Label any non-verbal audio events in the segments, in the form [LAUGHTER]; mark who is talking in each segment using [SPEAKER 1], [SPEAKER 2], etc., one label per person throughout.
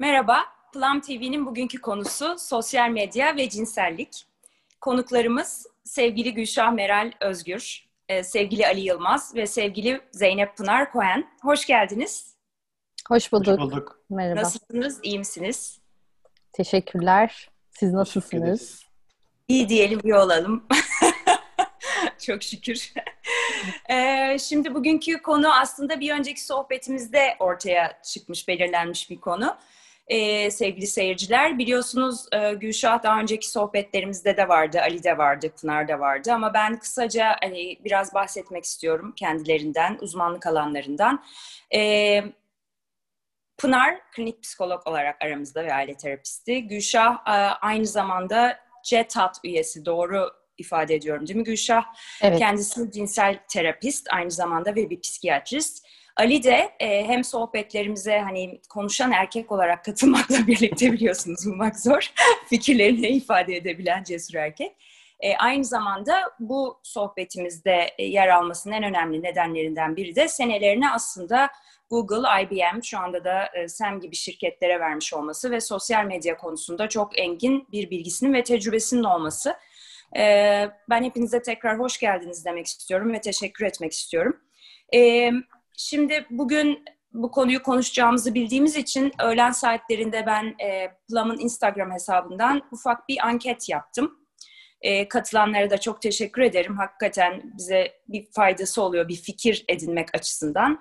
[SPEAKER 1] Merhaba, Plum TV'nin bugünkü konusu sosyal medya ve cinsellik. Konuklarımız sevgili Gülşah Meral Özgür, e, sevgili Ali Yılmaz ve sevgili Zeynep Pınar Kohen. Hoş geldiniz.
[SPEAKER 2] Hoş bulduk.
[SPEAKER 3] Hoş bulduk.
[SPEAKER 1] Merhaba. Nasılsınız, iyi misiniz?
[SPEAKER 2] Teşekkürler. Siz nasılsınız?
[SPEAKER 1] İyi diyelim, iyi olalım. [LAUGHS] Çok şükür. ee, şimdi bugünkü konu aslında bir önceki sohbetimizde ortaya çıkmış, belirlenmiş bir konu. Ee, sevgili seyirciler, biliyorsunuz e, Gülşah daha önceki sohbetlerimizde de vardı, Ali de vardı, Pınar da vardı. Ama ben kısaca hani biraz bahsetmek istiyorum kendilerinden, uzmanlık alanlarından. Ee, Pınar klinik psikolog olarak aramızda ve aile terapisti. Gülşah e, aynı zamanda CETAT üyesi, doğru ifade ediyorum değil mi Gülşah? Evet. Kendisi cinsel terapist aynı zamanda ve bir psikiyatrist. Ali de e, hem sohbetlerimize hani konuşan erkek olarak katılmakla [LAUGHS] birlikte biliyorsunuz bulmak zor. [LAUGHS] Fikirlerini ifade edebilen cesur erkek. E, aynı zamanda bu sohbetimizde e, yer almasının en önemli nedenlerinden biri de senelerini aslında Google, IBM, şu anda da e, SEM gibi şirketlere vermiş olması ve sosyal medya konusunda çok engin bir bilgisinin ve tecrübesinin olması. E, ben hepinize tekrar hoş geldiniz demek istiyorum ve teşekkür etmek istiyorum. E, şimdi bugün bu konuyu konuşacağımızı bildiğimiz için öğlen saatlerinde ben e, Plum'ın Instagram hesabından ufak bir anket yaptım. E, katılanlara da çok teşekkür ederim. Hakikaten bize bir faydası oluyor bir fikir edinmek açısından.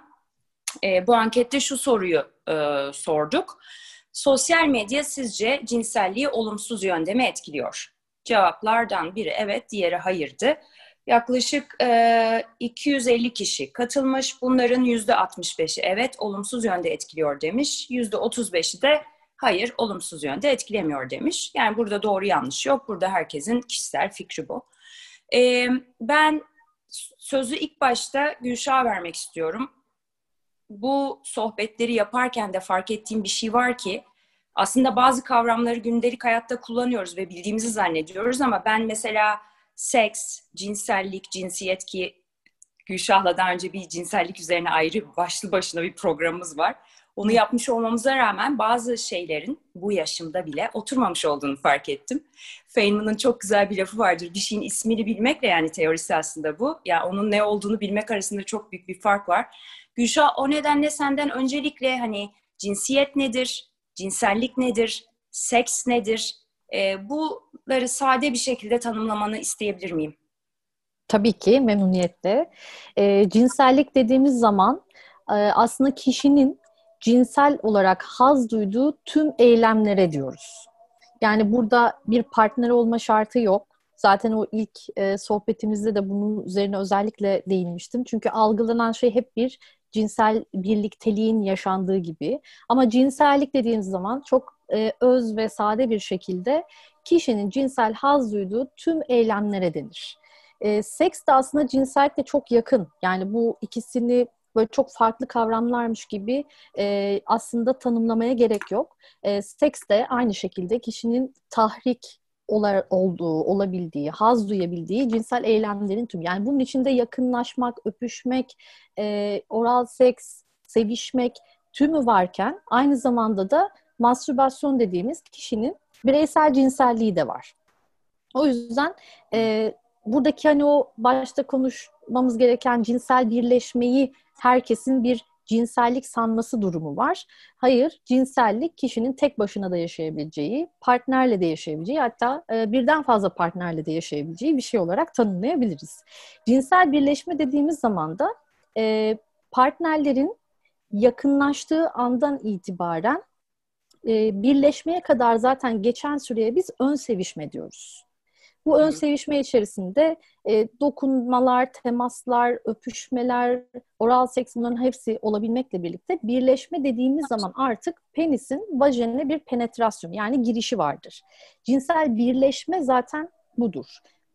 [SPEAKER 1] E, bu ankette şu soruyu e, sorduk. Sosyal medya sizce cinselliği olumsuz yönde mi etkiliyor? Cevaplardan biri evet, diğeri hayırdı. Yaklaşık e, 250 kişi katılmış. Bunların %65'i evet, olumsuz yönde etkiliyor demiş. %35'i de hayır, olumsuz yönde etkilemiyor demiş. Yani burada doğru yanlış yok. Burada herkesin kişisel fikri bu. E, ben sözü ilk başta Gülşah'a vermek istiyorum. Bu sohbetleri yaparken de fark ettiğim bir şey var ki aslında bazı kavramları gündelik hayatta kullanıyoruz ve bildiğimizi zannediyoruz ama ben mesela seks, cinsellik, cinsiyet ki Gülşah'la daha önce bir cinsellik üzerine ayrı başlı başına bir programımız var. Onu yapmış olmamıza rağmen bazı şeylerin bu yaşımda bile oturmamış olduğunu fark ettim. Feynman'ın çok güzel bir lafı vardır. Bir şeyin ismini bilmekle yani teorisi aslında bu. Ya yani onun ne olduğunu bilmek arasında çok büyük bir fark var. Gülşah o nedenle senden öncelikle hani cinsiyet nedir, cinsellik nedir, seks nedir? E, bunları sade bir şekilde tanımlamanı isteyebilir miyim?
[SPEAKER 2] Tabii ki memnuniyetle. E, cinsellik dediğimiz zaman e, aslında kişinin cinsel olarak haz duyduğu tüm eylemlere diyoruz. Yani burada bir partner olma şartı yok. Zaten o ilk e, sohbetimizde de bunun üzerine özellikle değinmiştim. Çünkü algılanan şey hep bir cinsel birlikteliğin yaşandığı gibi. Ama cinsellik dediğiniz zaman çok e, öz ve sade bir şekilde kişinin cinsel haz duyduğu tüm eylemlere denir. E, seks de aslında cinsellikle çok yakın. Yani bu ikisini böyle çok farklı kavramlarmış gibi e, aslında tanımlamaya gerek yok. E, seks de aynı şekilde kişinin tahrik olar, olduğu, olabildiği, haz duyabildiği cinsel eylemlerin tüm. Yani bunun içinde yakınlaşmak, öpüşmek, e, oral seks, sevişmek tümü varken aynı zamanda da mastürbasyon dediğimiz kişinin bireysel cinselliği de var. O yüzden e, buradaki hani o başta konuşmamız gereken cinsel birleşmeyi herkesin bir cinsellik sanması durumu var. Hayır, cinsellik kişinin tek başına da yaşayabileceği, partnerle de yaşayabileceği, hatta e, birden fazla partnerle de yaşayabileceği bir şey olarak tanımlayabiliriz. Cinsel birleşme dediğimiz zaman da e, partnerlerin yakınlaştığı andan itibaren e, birleşmeye kadar zaten geçen süreye biz ön sevişme diyoruz. Bu ön sevişme içerisinde e, dokunmalar, temaslar, öpüşmeler, oral seks bunların hepsi olabilmekle birlikte birleşme dediğimiz zaman artık penisin vajinine bir penetrasyon yani girişi vardır. Cinsel birleşme zaten budur.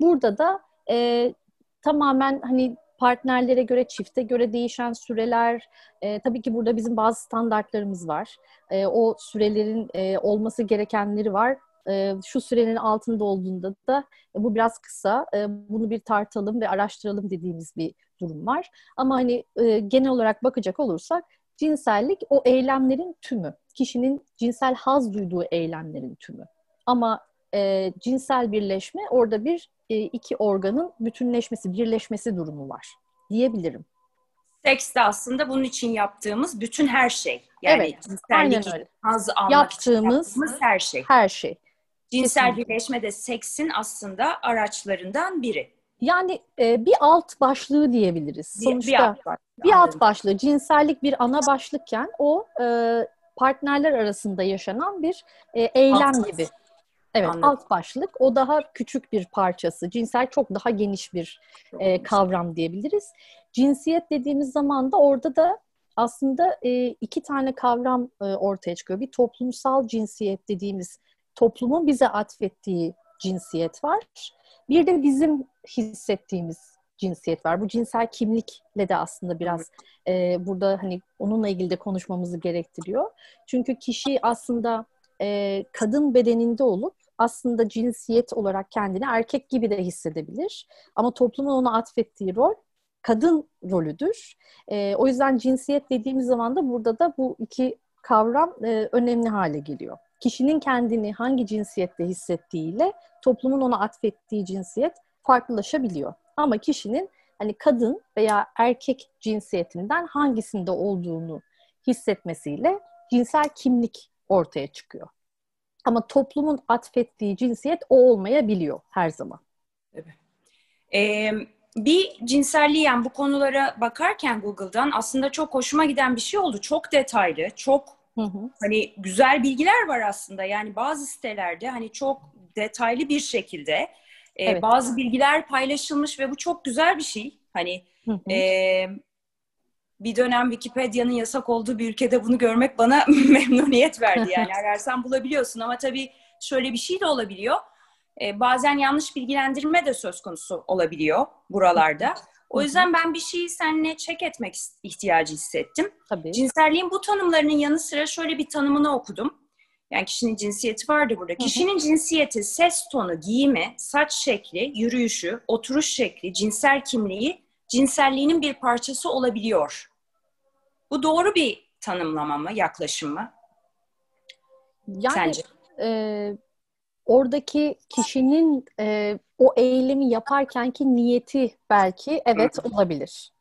[SPEAKER 2] Burada da e, tamamen hani partnerlere göre, çifte göre değişen süreler, e, tabii ki burada bizim bazı standartlarımız var. E, o sürelerin e, olması gerekenleri var e, şu sürenin altında olduğunda da e, bu biraz kısa. E, bunu bir tartalım ve araştıralım dediğimiz bir durum var. Ama hani e, genel olarak bakacak olursak Cinsellik o eylemlerin tümü. Kişinin cinsel haz duyduğu eylemlerin tümü. Ama e, cinsel birleşme orada bir e, iki organın bütünleşmesi, birleşmesi durumu var diyebilirim.
[SPEAKER 1] Seks de aslında bunun için yaptığımız bütün her şey. Yani
[SPEAKER 2] evet,
[SPEAKER 1] cinsellik
[SPEAKER 2] aynen öyle.
[SPEAKER 1] haz almak
[SPEAKER 2] Yaptığımız,
[SPEAKER 1] için yaptığımız her şey.
[SPEAKER 2] Her şey.
[SPEAKER 1] Cinsel
[SPEAKER 2] Kesinlikle.
[SPEAKER 1] birleşme de seksin aslında araçlarından biri.
[SPEAKER 2] Yani e, bir alt başlığı diyebiliriz.
[SPEAKER 1] Bir-
[SPEAKER 2] Sonuçta
[SPEAKER 1] bir alt başlığı,
[SPEAKER 2] bir alt başlığı, cinsellik bir ana başlıkken o e, partnerler arasında yaşanan bir e, eylem
[SPEAKER 1] Alt-
[SPEAKER 2] gibi. Evet,
[SPEAKER 1] Anladım.
[SPEAKER 2] alt başlık. O daha küçük bir parçası. Cinsel çok daha geniş bir e, kavram diyebiliriz. Cinsiyet dediğimiz zaman da orada da aslında e, iki tane kavram e, ortaya çıkıyor. Bir toplumsal cinsiyet dediğimiz toplumun bize atfettiği cinsiyet var. Bir de bizim hissettiğimiz cinsiyet var. Bu cinsel kimlikle de aslında biraz e, burada hani onunla ilgili de konuşmamızı gerektiriyor. Çünkü kişi aslında e, kadın bedeninde olup aslında cinsiyet olarak kendini erkek gibi de hissedebilir. Ama toplumun ona atfettiği rol kadın rolüdür. E, o yüzden cinsiyet dediğimiz zaman da burada da bu iki kavram e, önemli hale geliyor. Kişinin kendini hangi cinsiyette hissettiğiyle toplumun ona atfettiği cinsiyet farklılaşabiliyor. Ama kişinin hani kadın veya erkek cinsiyetinden hangisinde olduğunu hissetmesiyle cinsel kimlik ortaya çıkıyor. Ama toplumun atfettiği cinsiyet o olmayabiliyor her zaman.
[SPEAKER 1] Ee, bir cinselliği yani bu konulara bakarken Google'dan aslında çok hoşuma giden bir şey oldu. Çok detaylı, çok
[SPEAKER 2] Hı hı.
[SPEAKER 1] hani güzel bilgiler var aslında. Yani bazı sitelerde hani çok detaylı bir şekilde e,
[SPEAKER 2] Evet.
[SPEAKER 1] bazı bilgiler paylaşılmış ve bu çok güzel bir şey. Hani
[SPEAKER 2] Hı hı.
[SPEAKER 1] e, bir dönem Wikipedia'nın yasak olduğu bir ülkede bunu görmek bana [LAUGHS] memnuniyet verdi. Yani [LAUGHS] ararsan bulabiliyorsun ama tabii şöyle bir şey de olabiliyor. E, bazen yanlış bilgilendirme de söz konusu olabiliyor buralarda. O yüzden ben bir şeyi seninle check etmek ihtiyacı hissettim.
[SPEAKER 2] Tabii.
[SPEAKER 1] Cinselliğin bu tanımlarının yanı sıra şöyle bir tanımını okudum. Yani kişinin cinsiyeti vardı burada. Kişinin cinsiyeti, ses tonu, giyimi, saç şekli, yürüyüşü, oturuş şekli, cinsel kimliği, cinselliğinin bir parçası olabiliyor. Bu doğru bir tanımlama mı, yaklaşım mı
[SPEAKER 2] Yani
[SPEAKER 1] sence?
[SPEAKER 2] e, oradaki kişinin e, o eylemi yaparkenki niyeti belki evet olabilir.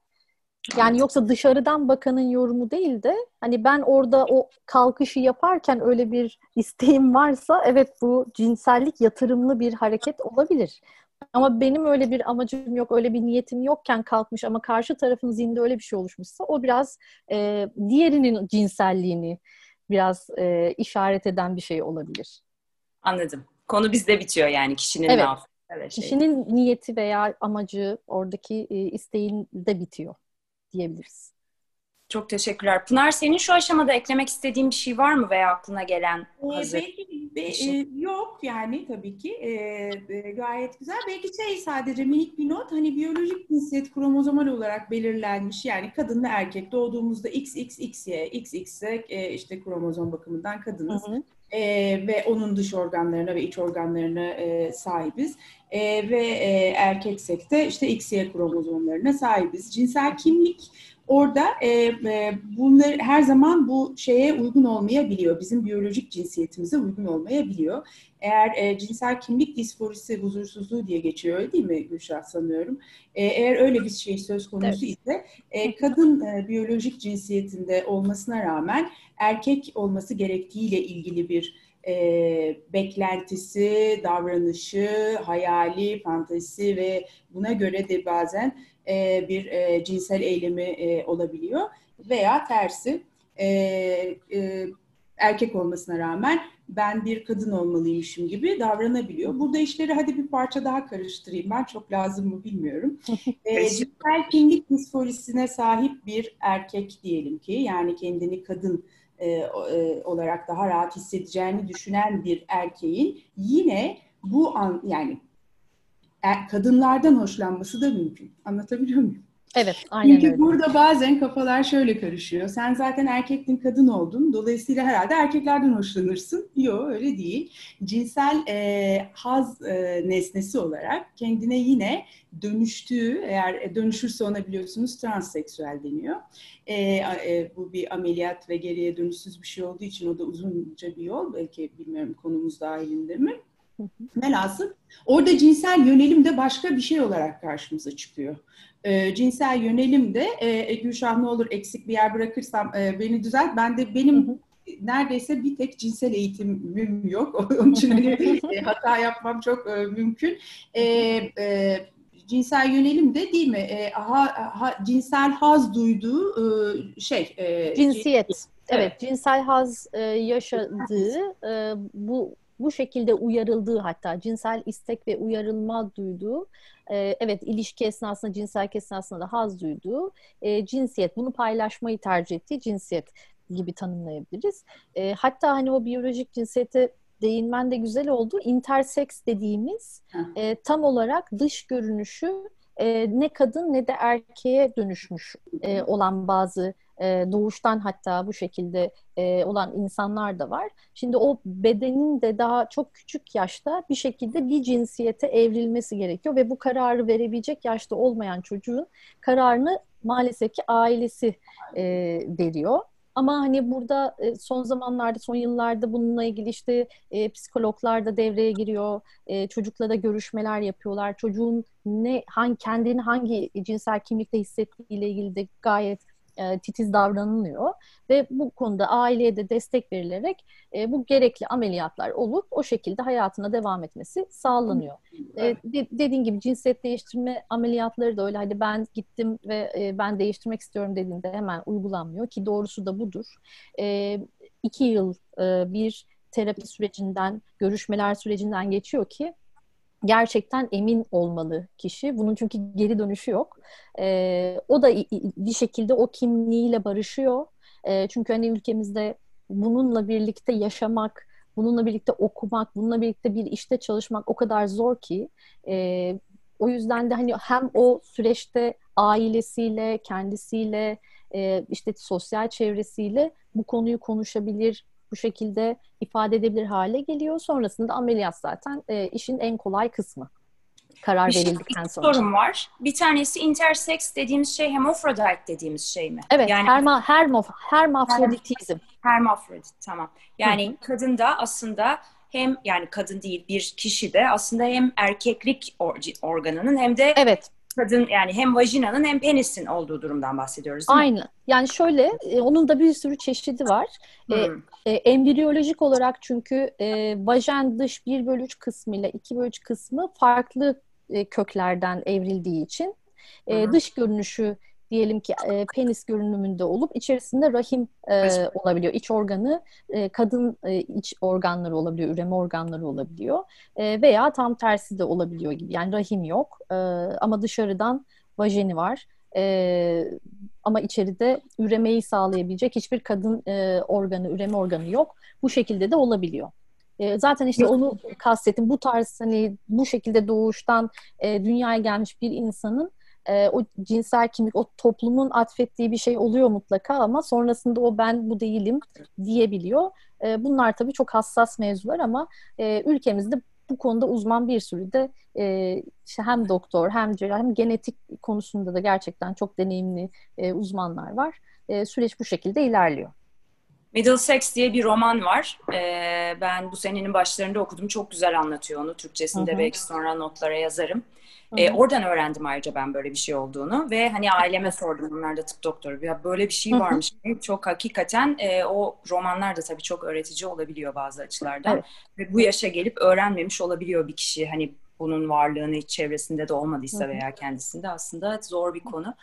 [SPEAKER 2] Yani yoksa dışarıdan bakanın yorumu değil de hani ben orada o kalkışı yaparken öyle bir isteğim varsa evet bu cinsellik yatırımlı bir hareket olabilir. Ama benim öyle bir amacım yok, öyle bir niyetim yokken kalkmış ama karşı tarafın zihninde öyle bir şey oluşmuşsa o biraz e, diğerinin cinselliğini biraz e, işaret eden bir şey olabilir.
[SPEAKER 1] Anladım. Konu bizde bitiyor yani kişinin
[SPEAKER 2] Evet.
[SPEAKER 1] ne yaptığı. Evet, şey.
[SPEAKER 2] Kişinin niyeti veya amacı oradaki e, isteğinde bitiyor diyebiliriz.
[SPEAKER 1] Çok teşekkürler. Pınar senin şu aşamada eklemek istediğin bir şey var mı veya aklına gelen
[SPEAKER 3] Ee,
[SPEAKER 1] hazır?
[SPEAKER 3] belki be-
[SPEAKER 1] şey.
[SPEAKER 3] e, yok yani tabii ki Ee, e, gayet güzel. Belki şey sadece minik bir not hani biyolojik cinsiyet kromozomal olarak belirlenmiş yani kadın ve erkek doğduğumuzda XXXY, XX'e e, işte kromozom bakımından kadınız.
[SPEAKER 2] Hı hı.
[SPEAKER 3] Ee, ve onun dış organlarına ve iç organlarına e, sahibiz. Ee, ve e, erkeksek de işte XY kromozomlarına sahibiz. Cinsel kimlik orada e, e, bunlar her zaman bu şeye uygun olmayabiliyor. Bizim biyolojik cinsiyetimize uygun olmayabiliyor. Eğer e, cinsel kimlik disforisi, huzursuzluğu diye geçiyor öyle değil mi Gülşah sanıyorum? E, eğer öyle bir şey söz konusu ise e, kadın e, biyolojik cinsiyetinde olmasına rağmen erkek olması gerektiğiyle ilgili bir e, beklentisi, davranışı, hayali, fantezisi ve buna göre de bazen e, bir e, cinsel eylemi e, olabiliyor veya tersi e, e, erkek olmasına rağmen ben bir kadın olmalıymışım gibi davranabiliyor. Burada işleri hadi bir parça daha karıştırayım ben çok lazım mı bilmiyorum. [LAUGHS] E, cinsel kimlik disforisine sahip bir erkek diyelim ki yani kendini kadın e, e, olarak daha rahat hissedeceğini düşünen bir erkeğin yine bu an yani kadınlardan hoşlanması da mümkün. Anlatabiliyor muyum?
[SPEAKER 2] Evet, aynen
[SPEAKER 3] Çünkü
[SPEAKER 2] öyle.
[SPEAKER 3] burada bazen kafalar şöyle karışıyor. Sen zaten erkektin kadın oldun. Dolayısıyla herhalde erkeklerden hoşlanırsın. Yok öyle değil. Cinsel e, haz e, nesnesi olarak kendine yine dönüştüğü, eğer dönüşürse ona biliyorsunuz transseksüel deniyor. E, e, bu bir ameliyat ve geriye dönüşsüz bir şey olduğu için o da uzunca bir yol. Belki bilmiyorum konumuz dahilinde mi? Velhasıl orada cinsel yönelim de başka bir şey olarak karşımıza çıkıyor. E, cinsel yönelim de e, Gülşah ne olur eksik bir yer bırakırsam e, beni düzelt. Ben de benim hı hı. neredeyse bir tek cinsel eğitimim yok. [LAUGHS] Onun için hani, [LAUGHS] e, hata yapmam çok e, mümkün. E, e, cinsel yönelim de değil mi? E, ha, ha, cinsel haz duyduğu e, şey.
[SPEAKER 2] E, Cinsiyet. Evet, evet, cinsel haz e, yaşadığı e, bu bu şekilde uyarıldığı hatta cinsel istek ve uyarılma duyduğu e, evet ilişki esnasında cinsel esnasında da haz duyduğu e, cinsiyet bunu paylaşmayı tercih ettiği cinsiyet gibi tanımlayabiliriz. E, hatta hani o biyolojik cinsiyete değinmen de güzel oldu. Interseks dediğimiz e, tam olarak dış görünüşü e, ne kadın ne de erkeğe dönüşmüş e, olan bazı e, doğuştan hatta bu şekilde e, olan insanlar da var. Şimdi o bedenin de daha çok küçük yaşta bir şekilde bir cinsiyete evrilmesi gerekiyor ve bu kararı verebilecek yaşta olmayan çocuğun kararını maalesef ki ailesi e, veriyor. Ama hani burada son zamanlarda, son yıllarda bununla ilgili işte e, psikologlar da devreye giriyor. E, çocuklara görüşmeler yapıyorlar. Çocuğun ne hangi kendini hangi cinsel kimlikte hissettiğiyle ilgili de gayet e, titiz davranılıyor ve bu konuda aileye de destek verilerek e, bu gerekli ameliyatlar olup o şekilde hayatına devam etmesi sağlanıyor. E, de, dediğin gibi cinsiyet değiştirme ameliyatları da öyle hadi ben gittim ve e, ben değiştirmek istiyorum dediğinde hemen uygulanmıyor ki doğrusu da budur. E, iki yıl e, bir terapi sürecinden, görüşmeler sürecinden geçiyor ki gerçekten emin olmalı kişi. Bunun çünkü geri dönüşü yok. E, o da bir şekilde o kimliğiyle barışıyor. E, çünkü hani ülkemizde bununla birlikte yaşamak, bununla birlikte okumak, bununla birlikte bir işte çalışmak o kadar zor ki. E, o yüzden de hani hem o süreçte ailesiyle, kendisiyle, e, işte sosyal çevresiyle bu konuyu konuşabilir, bu şekilde ifade edebilir hale geliyor. Sonrasında ameliyat zaten e, işin en kolay kısmı. Karar bir verildikten şey, sonra.
[SPEAKER 1] sorun var. Bir tanesi intersex dediğimiz şey hemofrodite dediğimiz şey mi?
[SPEAKER 2] Evet, yani, herma, hermof, hermafroditizm.
[SPEAKER 1] Hermafrodit, tamam. Yani Hı. kadın da aslında hem yani kadın değil bir kişi de aslında hem erkeklik organının hem de
[SPEAKER 2] evet
[SPEAKER 1] kadın yani hem vajinanın hem penisin olduğu durumdan bahsediyoruz
[SPEAKER 2] değil Aynı. Mi? Yani şöyle e, onun da bir sürü çeşidi var. E, hmm. E, e, embriyolojik olarak çünkü e, vajen dış 1 bölü 3 kısmı ile 2 bölü 3 kısmı farklı e, köklerden evrildiği için e, dış görünüşü diyelim ki e, penis görünümünde olup içerisinde rahim e, olabiliyor. İç organı e, kadın e, iç organları olabiliyor, üreme organları olabiliyor. E, veya tam tersi de olabiliyor gibi. Yani rahim yok e, ama dışarıdan vajeni var. E, ama içeride üremeyi sağlayabilecek hiçbir kadın e, organı, üreme organı yok. Bu şekilde de olabiliyor. E, zaten işte onu kastettim. Bu tarz hani bu şekilde doğuştan e, dünyaya gelmiş bir insanın e, o cinsel kimlik, o toplumun atfettiği bir şey oluyor mutlaka ama sonrasında o ben bu değilim diyebiliyor. E, bunlar tabii çok hassas mevzular ama e, ülkemizde bu konuda uzman bir sürü de e, işte hem doktor hem cerrah hem genetik konusunda da gerçekten çok deneyimli e, uzmanlar var. E, süreç bu şekilde ilerliyor.
[SPEAKER 1] Middlesex diye bir roman var. Ee, ben bu senenin başlarında okudum. Çok güzel anlatıyor onu. Türkçesinde Hı-hı. belki sonra notlara yazarım. E, oradan öğrendim ayrıca ben böyle bir şey olduğunu ve hani aileme sordum onlar da tıp doktoru ya böyle bir şey varmış. çok hakikaten e, o romanlar da tabii çok öğretici olabiliyor bazı açılardan evet. ve bu yaşa gelip öğrenmemiş olabiliyor bir kişi hani bunun varlığını hiç çevresinde de olmadıysa veya kendisinde aslında zor bir konu.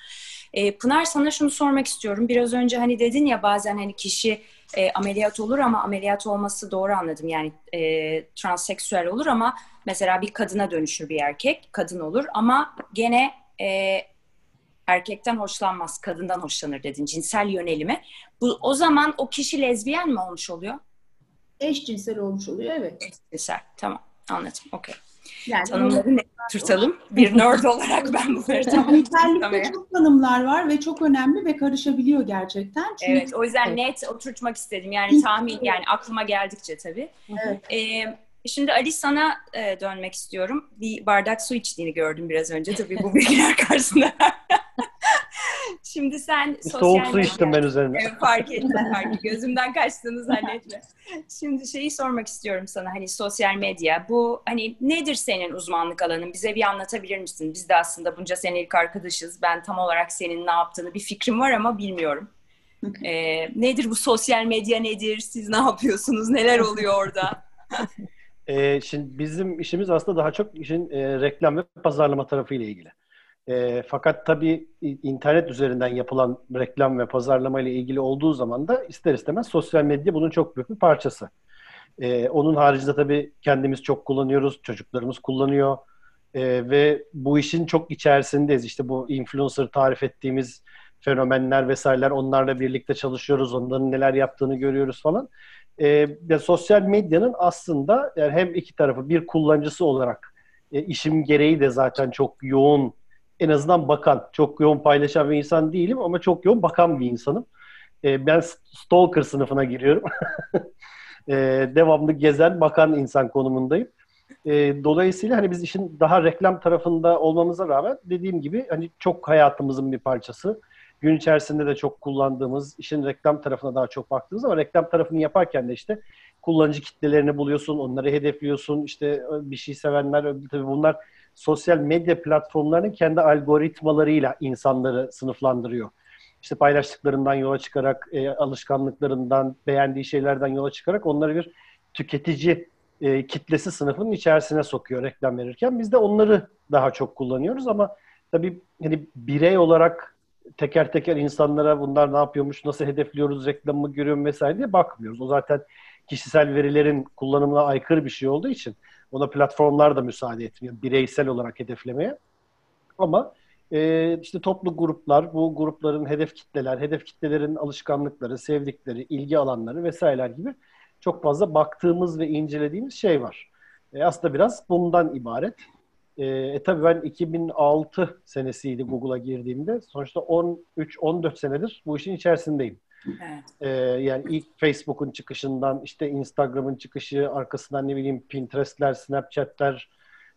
[SPEAKER 1] E, Pınar sana şunu sormak istiyorum. Biraz önce hani dedin ya bazen hani kişi e, ameliyat olur ama ameliyat olması doğru anladım. Yani e, transseksüel olur ama mesela bir kadına dönüşür bir erkek, kadın olur ama gene e, erkekten hoşlanmaz, kadından hoşlanır dedin. Cinsel yönelimi. Bu o zaman o kişi lezbiyen mi olmuş oluyor?
[SPEAKER 3] Eşcinsel olmuş oluyor, evet.
[SPEAKER 1] Eşcinsel, tamam. Anladım. Okey. Yani Tanımları ne tutalım? Bir [LAUGHS] nerd olarak ben bunları
[SPEAKER 3] Nitelikte çok tanımlar var ve çok önemli ve karışabiliyor gerçekten.
[SPEAKER 1] Çünkü... Evet, o yüzden net oturtmak istedim. Yani tahmin, yani aklıma geldikçe tabii. Evet. Ee, Şimdi Ali sana e, dönmek istiyorum. Bir bardak su içtiğini gördüm biraz önce. Tabii bu bilgiler [LAUGHS] karşısında. [LAUGHS] Şimdi sen
[SPEAKER 4] sosyal Soğuk su içtim ben üzerine.
[SPEAKER 1] Evet, fark ettim fark Gözümden kaçtığını zannetme. Şimdi şeyi sormak istiyorum sana. Hani sosyal medya bu hani nedir senin uzmanlık alanın? Bize bir anlatabilir misin? Biz de aslında bunca senelik arkadaşız. Ben tam olarak senin ne yaptığını bir fikrim var ama bilmiyorum. ee, nedir bu sosyal medya nedir? Siz ne yapıyorsunuz? Neler oluyor orada? [LAUGHS]
[SPEAKER 4] E, şimdi bizim işimiz aslında daha çok işin e, reklam ve pazarlama tarafı ile ilgili. E, fakat tabii internet üzerinden yapılan reklam ve pazarlama ile ilgili olduğu zaman da ister istemez sosyal medya bunun çok büyük bir parçası. E, onun haricinde tabii kendimiz çok kullanıyoruz, çocuklarımız kullanıyor e, ve bu işin çok içerisindeyiz. İşte bu influencer tarif ettiğimiz fenomenler vesaireler onlarla birlikte çalışıyoruz, onların neler yaptığını görüyoruz falan e, sosyal medyanın aslında yani hem iki tarafı bir kullanıcısı olarak e, işim gereği de zaten çok yoğun en azından bakan, çok yoğun paylaşan bir insan değilim ama çok yoğun bakan bir insanım. E, ben stalker sınıfına giriyorum. [LAUGHS] e, devamlı gezen, bakan insan konumundayım. E, dolayısıyla hani biz işin daha reklam tarafında olmamıza rağmen dediğim gibi hani çok hayatımızın bir parçası gün içerisinde de çok kullandığımız, işin reklam tarafına daha çok baktığımız ama reklam tarafını yaparken de işte kullanıcı kitlelerini buluyorsun, onları hedefliyorsun, işte bir şey sevenler, tabii bunlar sosyal medya platformlarının kendi algoritmalarıyla insanları sınıflandırıyor. İşte paylaştıklarından yola çıkarak, e, alışkanlıklarından, beğendiği şeylerden yola çıkarak onları bir tüketici e, kitlesi sınıfının içerisine sokuyor reklam verirken. Biz de onları daha çok kullanıyoruz ama tabii hani birey olarak teker teker insanlara bunlar ne yapıyormuş, nasıl hedefliyoruz, reklamı görüyorum vesaire diye bakmıyoruz. O zaten kişisel verilerin kullanımına aykırı bir şey olduğu için ona platformlar da müsaade etmiyor bireysel olarak hedeflemeye. Ama e, işte toplu gruplar, bu grupların hedef kitleler, hedef kitlelerin alışkanlıkları, sevdikleri, ilgi alanları vesaireler gibi çok fazla baktığımız ve incelediğimiz şey var. E, aslında biraz bundan ibaret. E, e tabii ben 2006 senesiydi Google'a girdiğimde. Sonuçta 13-14 senedir bu işin içerisindeyim. Evet. E, yani ilk Facebook'un çıkışından işte Instagram'ın çıkışı, arkasından ne bileyim Pinterest'ler, Snapchat'ler,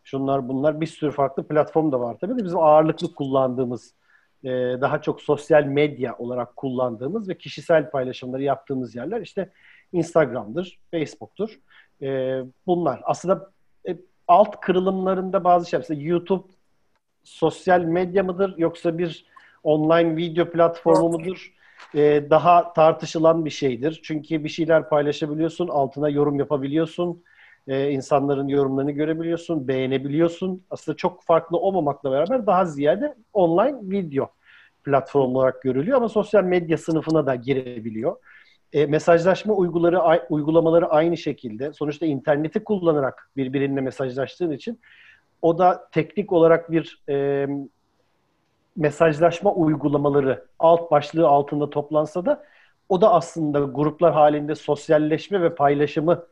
[SPEAKER 4] şunlar bunlar bir sürü farklı platform da var tabii de bizim ağırlıklı kullandığımız e, daha çok sosyal medya olarak kullandığımız ve kişisel paylaşımları yaptığımız yerler işte Instagram'dır, Facebook'tur. E, bunlar aslında alt kırılımlarında bazı şey. Mesela YouTube sosyal medya mıdır yoksa bir online video platformu mudur? Ee, daha tartışılan bir şeydir. Çünkü bir şeyler paylaşabiliyorsun, altına yorum yapabiliyorsun. Ee, insanların yorumlarını görebiliyorsun, beğenebiliyorsun. Aslında çok farklı olmamakla beraber daha ziyade online video platform olarak görülüyor ama sosyal medya sınıfına da girebiliyor. E, mesajlaşma uyguları, uygulamaları aynı şekilde. Sonuçta interneti kullanarak birbirine mesajlaştığın için o da teknik olarak bir e, mesajlaşma uygulamaları alt başlığı altında toplansa da o da aslında gruplar halinde sosyalleşme ve paylaşımı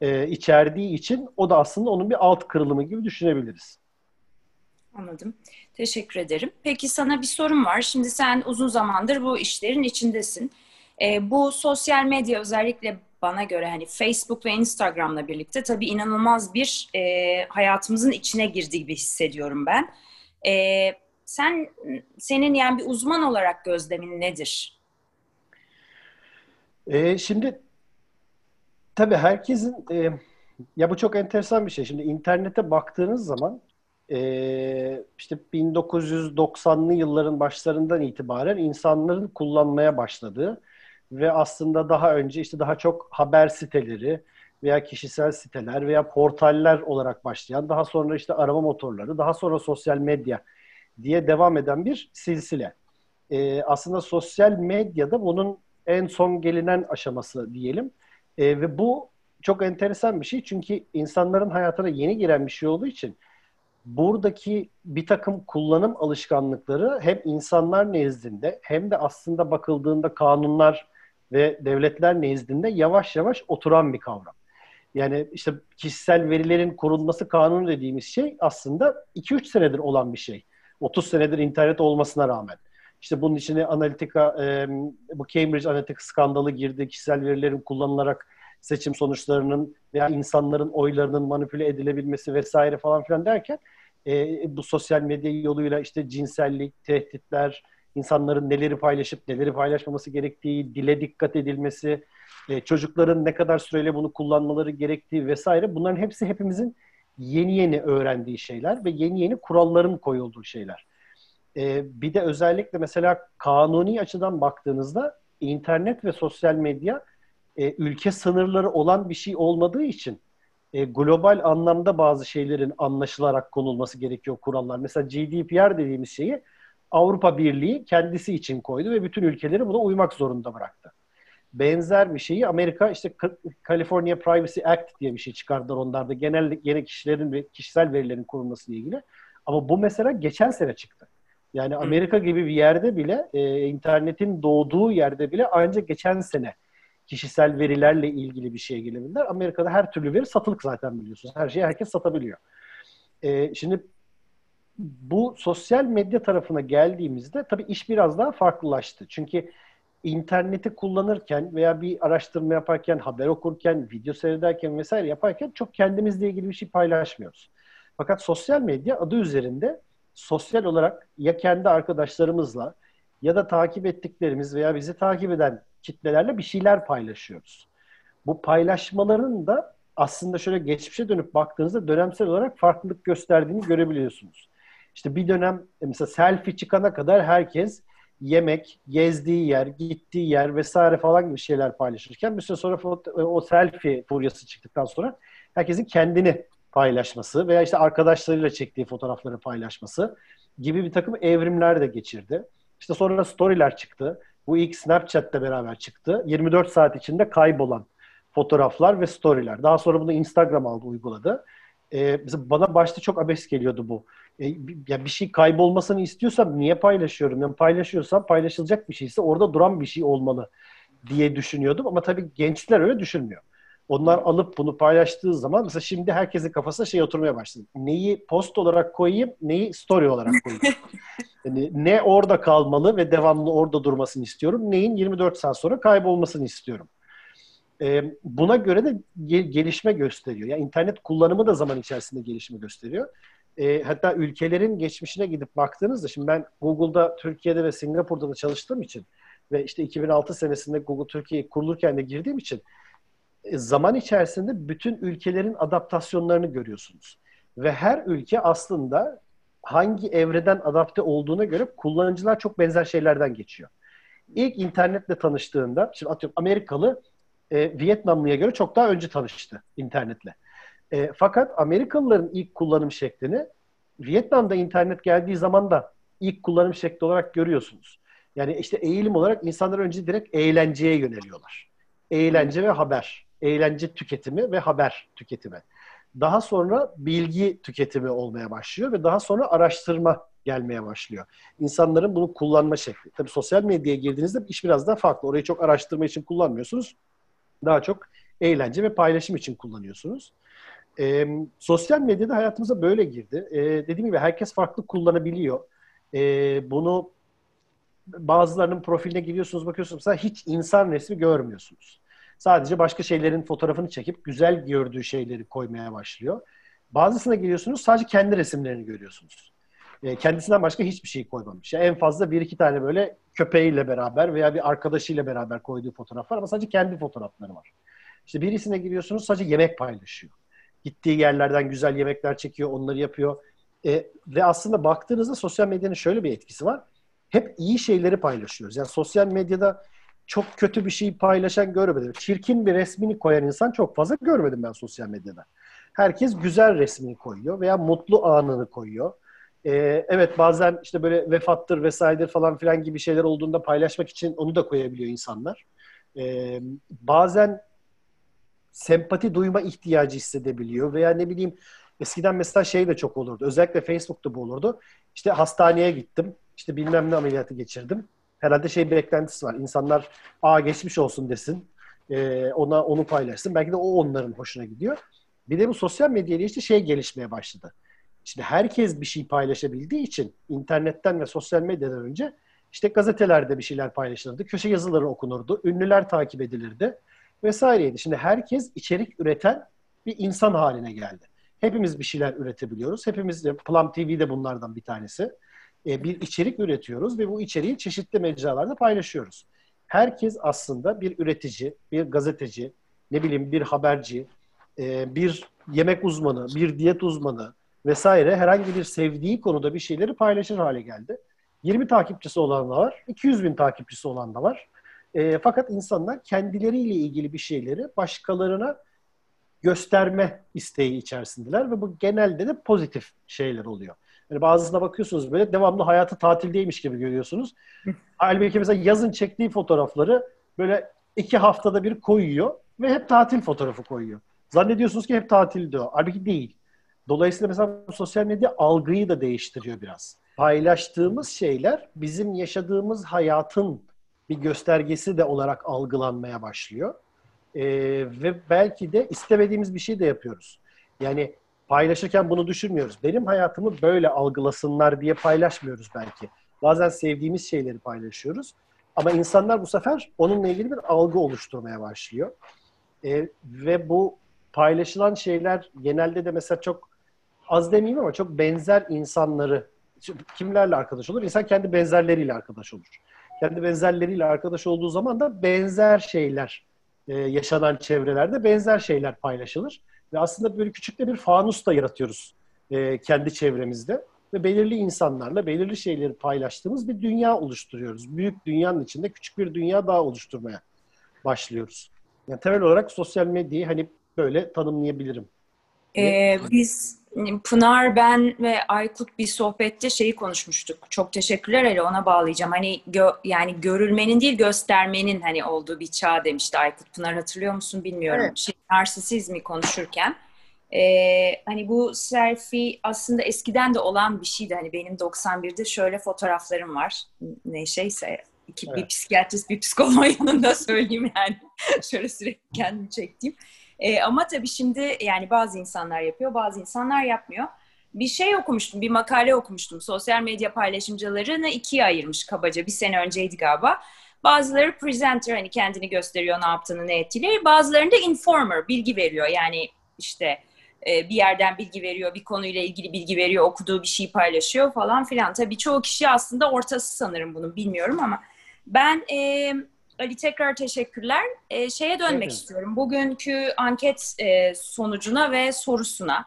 [SPEAKER 4] e, içerdiği için o da aslında onun bir alt kırılımı gibi düşünebiliriz.
[SPEAKER 1] Anladım. Teşekkür ederim. Peki sana bir sorum var. Şimdi sen uzun zamandır bu işlerin içindesin. E, bu sosyal medya özellikle bana göre hani Facebook ve Instagram'la birlikte tabii inanılmaz bir e, hayatımızın içine girdiği gibi hissediyorum ben. E, sen senin yani bir uzman olarak gözlemin nedir?
[SPEAKER 4] E, şimdi tabii herkesin e, ya bu çok enteresan bir şey. Şimdi internete baktığınız zaman e, işte 1990'lı yılların başlarından itibaren insanların kullanmaya başladığı ve aslında daha önce işte daha çok haber siteleri veya kişisel siteler veya portaller olarak başlayan daha sonra işte arama motorları daha sonra sosyal medya diye devam eden bir silsile. Ee, aslında sosyal medyada bunun en son gelinen aşaması diyelim. Ee, ve bu çok enteresan bir şey çünkü insanların hayatına yeni giren bir şey olduğu için buradaki bir takım kullanım alışkanlıkları hem insanlar nezdinde hem de aslında bakıldığında kanunlar ve devletler nezdinde yavaş yavaş oturan bir kavram. Yani işte kişisel verilerin korunması kanunu dediğimiz şey aslında 2-3 senedir olan bir şey. 30 senedir internet olmasına rağmen. İşte bunun içine analitika, bu Cambridge Analytica skandalı girdi. Kişisel verilerin kullanılarak seçim sonuçlarının veya insanların oylarının manipüle edilebilmesi vesaire falan filan derken bu sosyal medya yoluyla işte cinsellik, tehditler, insanların neleri paylaşıp neleri paylaşmaması gerektiği, dile dikkat edilmesi, e, çocukların ne kadar süreyle bunu kullanmaları gerektiği vesaire bunların hepsi hepimizin yeni yeni öğrendiği şeyler ve yeni yeni kuralların koyulduğu şeyler. E, bir de özellikle mesela kanuni açıdan baktığınızda internet ve sosyal medya e, ülke sınırları olan bir şey olmadığı için global anlamda bazı şeylerin anlaşılarak konulması gerekiyor kurallar. Mesela GDPR dediğimiz şeyi Avrupa Birliği kendisi için koydu ve bütün ülkeleri buna uymak zorunda bıraktı. Benzer bir şeyi Amerika işte California Privacy Act diye bir şey çıkardılar onlarda genel gene kişilerin ve kişisel verilerin korunması ile ilgili. Ama bu mesela geçen sene çıktı. Yani Amerika gibi bir yerde bile e, internetin doğduğu yerde bile ancak geçen sene kişisel verilerle ilgili bir şeye gelebilirler. Amerika'da her türlü veri satılık zaten biliyorsunuz. Her şeyi herkes satabiliyor. E, şimdi bu sosyal medya tarafına geldiğimizde tabii iş biraz daha farklılaştı. Çünkü interneti kullanırken veya bir araştırma yaparken, haber okurken, video seyrederken vesaire yaparken çok kendimizle ilgili bir şey paylaşmıyoruz. Fakat sosyal medya adı üzerinde sosyal olarak ya kendi arkadaşlarımızla ya da takip ettiklerimiz veya bizi takip eden kitlelerle bir şeyler paylaşıyoruz. Bu paylaşmaların da aslında şöyle geçmişe dönüp baktığınızda dönemsel olarak farklılık gösterdiğini görebiliyorsunuz. İşte bir dönem mesela selfie çıkana kadar herkes yemek, gezdiği yer, gittiği yer vesaire falan gibi şeyler paylaşırken bir süre sonra o selfie furyası çıktıktan sonra herkesin kendini paylaşması veya işte arkadaşlarıyla çektiği fotoğrafları paylaşması gibi bir takım evrimler de geçirdi. İşte sonra storyler çıktı. Bu ilk Snapchat'te beraber çıktı. 24 saat içinde kaybolan fotoğraflar ve storyler. Daha sonra bunu Instagram aldı, uyguladı. Ee, bana başta çok abes geliyordu bu. Ee, ya bir şey kaybolmasını istiyorsam niye paylaşıyorum? Yani paylaşıyorsam paylaşılacak bir şeyse orada duran bir şey olmalı diye düşünüyordum. Ama tabii gençler öyle düşünmüyor. Onlar alıp bunu paylaştığı zaman mesela şimdi herkesin kafasına şey oturmaya başladı. Neyi post olarak koyayım, neyi story olarak koyayım. [LAUGHS] yani ne orada kalmalı ve devamlı orada durmasını istiyorum. Neyin 24 saat sonra kaybolmasını istiyorum. Ee, buna göre de gelişme gösteriyor. Yani internet kullanımı da zaman içerisinde gelişme gösteriyor. Ee, hatta ülkelerin geçmişine gidip baktığınızda şimdi ben Google'da Türkiye'de ve Singapur'da da çalıştığım için ve işte 2006 senesinde Google Türkiye kurulurken de girdiğim için e, zaman içerisinde bütün ülkelerin adaptasyonlarını görüyorsunuz. Ve her ülke aslında hangi evreden adapte olduğuna göre kullanıcılar çok benzer şeylerden geçiyor. İlk internetle tanıştığında, şimdi atıyorum Amerikalı e, Vietnamlıya göre çok daha önce tanıştı internetle. E, fakat Amerikalıların ilk kullanım şeklini Vietnam'da internet geldiği zaman da ilk kullanım şekli olarak görüyorsunuz. Yani işte eğilim olarak insanlar önce direkt eğlenceye yöneliyorlar. Eğlence ve haber eğlence tüketimi ve haber tüketimi. Daha sonra bilgi tüketimi olmaya başlıyor ve daha sonra araştırma gelmeye başlıyor. İnsanların bunu kullanma şekli. Tabii sosyal medyaya girdiğinizde iş biraz daha farklı. Orayı çok araştırma için kullanmıyorsunuz. Daha çok eğlence ve paylaşım için kullanıyorsunuz. Ee, sosyal medyada hayatımıza böyle girdi. Ee, dediğim gibi herkes farklı kullanabiliyor. Ee, bunu bazılarının profiline giriyorsunuz, bakıyorsunuz mesela hiç insan resmi görmüyorsunuz. Sadece başka şeylerin fotoğrafını çekip güzel gördüğü şeyleri koymaya başlıyor. Bazısına geliyorsunuz sadece kendi resimlerini görüyorsunuz. E, kendisinden başka hiçbir şey koymamış. Yani en fazla bir iki tane böyle köpeğiyle beraber veya bir arkadaşıyla beraber koyduğu fotoğraf var ama sadece kendi fotoğrafları var. İşte birisine giriyorsunuz sadece yemek paylaşıyor. Gittiği yerlerden güzel yemekler çekiyor, onları yapıyor. E, ve aslında baktığınızda sosyal medyanın şöyle bir etkisi var. Hep iyi şeyleri paylaşıyoruz. Yani sosyal medyada çok kötü bir şey paylaşan görmedim. Çirkin bir resmini koyan insan çok fazla görmedim ben sosyal medyada. Herkes güzel resmini koyuyor veya mutlu anını koyuyor. Ee, evet bazen işte böyle vefattır vesairedir falan filan gibi şeyler olduğunda paylaşmak için onu da koyabiliyor insanlar. Ee, bazen sempati duyma ihtiyacı hissedebiliyor veya ne bileyim eskiden mesela şey de çok olurdu. Özellikle Facebook'ta bu olurdu. İşte hastaneye gittim. İşte bilmem ne ameliyatı geçirdim herhalde şey beklentisi var. İnsanlar aa geçmiş olsun desin. e, ona onu paylaşsın. Belki de o onların hoşuna gidiyor. Bir de bu sosyal medyayla işte şey gelişmeye başladı. Şimdi herkes bir şey paylaşabildiği için internetten ve sosyal medyadan önce işte gazetelerde bir şeyler paylaşılırdı, köşe yazıları okunurdu, ünlüler takip edilirdi vesaireydi. Şimdi herkes içerik üreten bir insan haline geldi. Hepimiz bir şeyler üretebiliyoruz. Hepimiz de Plum TV de bunlardan bir tanesi. E, bir içerik üretiyoruz ve bu içeriği çeşitli mecralarda paylaşıyoruz. Herkes aslında bir üretici, bir gazeteci, ne bileyim bir haberci, e, bir yemek uzmanı, bir diyet uzmanı vesaire herhangi bir sevdiği konuda bir şeyleri paylaşır hale geldi. 20 takipçisi olan da var, 200 bin takipçisi olan da var. E, fakat insanlar kendileriyle ilgili bir şeyleri başkalarına gösterme isteği içerisindeler ve bu genelde de pozitif şeyler oluyor. Yani bazısına bakıyorsunuz böyle devamlı hayatı tatildeymiş gibi görüyorsunuz. [LAUGHS] Halbuki mesela yazın çektiği fotoğrafları böyle iki haftada bir koyuyor ve hep tatil fotoğrafı koyuyor. Zannediyorsunuz ki hep tatilde o. Halbuki değil. Dolayısıyla mesela sosyal medya algıyı da değiştiriyor biraz. Paylaştığımız şeyler bizim yaşadığımız hayatın bir göstergesi de olarak algılanmaya başlıyor. Ee, ve belki de istemediğimiz bir şey de yapıyoruz. Yani paylaşırken bunu düşünmüyoruz. Benim hayatımı böyle algılasınlar diye paylaşmıyoruz belki. Bazen sevdiğimiz şeyleri paylaşıyoruz. Ama insanlar bu sefer onunla ilgili bir algı oluşturmaya başlıyor. E, ve bu paylaşılan şeyler genelde de mesela çok az demeyeyim ama çok benzer insanları kimlerle arkadaş olur? İnsan kendi benzerleriyle arkadaş olur. Kendi benzerleriyle arkadaş olduğu zaman da benzer şeyler e, yaşanan çevrelerde benzer şeyler paylaşılır. Ve aslında böyle küçük de bir fanus da yaratıyoruz e, kendi çevremizde. Ve belirli insanlarla belirli şeyleri paylaştığımız bir dünya oluşturuyoruz. Büyük dünyanın içinde küçük bir dünya daha oluşturmaya başlıyoruz. Yani temel olarak sosyal medyayı hani böyle tanımlayabilirim.
[SPEAKER 1] Ee, biz Pınar, ben ve Aykut bir sohbette şeyi konuşmuştuk. Çok teşekkürler hele ona bağlayacağım. Hani gö, yani görülmenin değil göstermenin hani olduğu bir çağ demişti Aykut. Pınar hatırlıyor musun bilmiyorum. Evet. Şey, narsisizmi konuşurken. Ee, hani bu selfie aslında eskiden de olan bir şeydi. Hani benim 91'de şöyle fotoğraflarım var. Ne şeyse iki, evet. bir psikiyatrist bir psikolog [LAUGHS] yanında söyleyeyim yani. şöyle sürekli kendimi çektiğim. E, ama tabii şimdi yani bazı insanlar yapıyor, bazı insanlar yapmıyor. Bir şey okumuştum, bir makale okumuştum. Sosyal medya paylaşımcılarını ikiye ayırmış kabaca. Bir sene önceydi galiba. Bazıları presenter hani kendini gösteriyor, ne yaptığını, ne ettiğini. Bazılarında informer, bilgi veriyor. Yani işte e, bir yerden bilgi veriyor, bir konuyla ilgili bilgi veriyor, okuduğu bir şey paylaşıyor falan filan. Tabii çoğu kişi aslında ortası sanırım bunun, bilmiyorum ama ben... E, Ali tekrar teşekkürler. E, şeye dönmek evet. istiyorum. Bugünkü anket e, sonucuna ve sorusuna.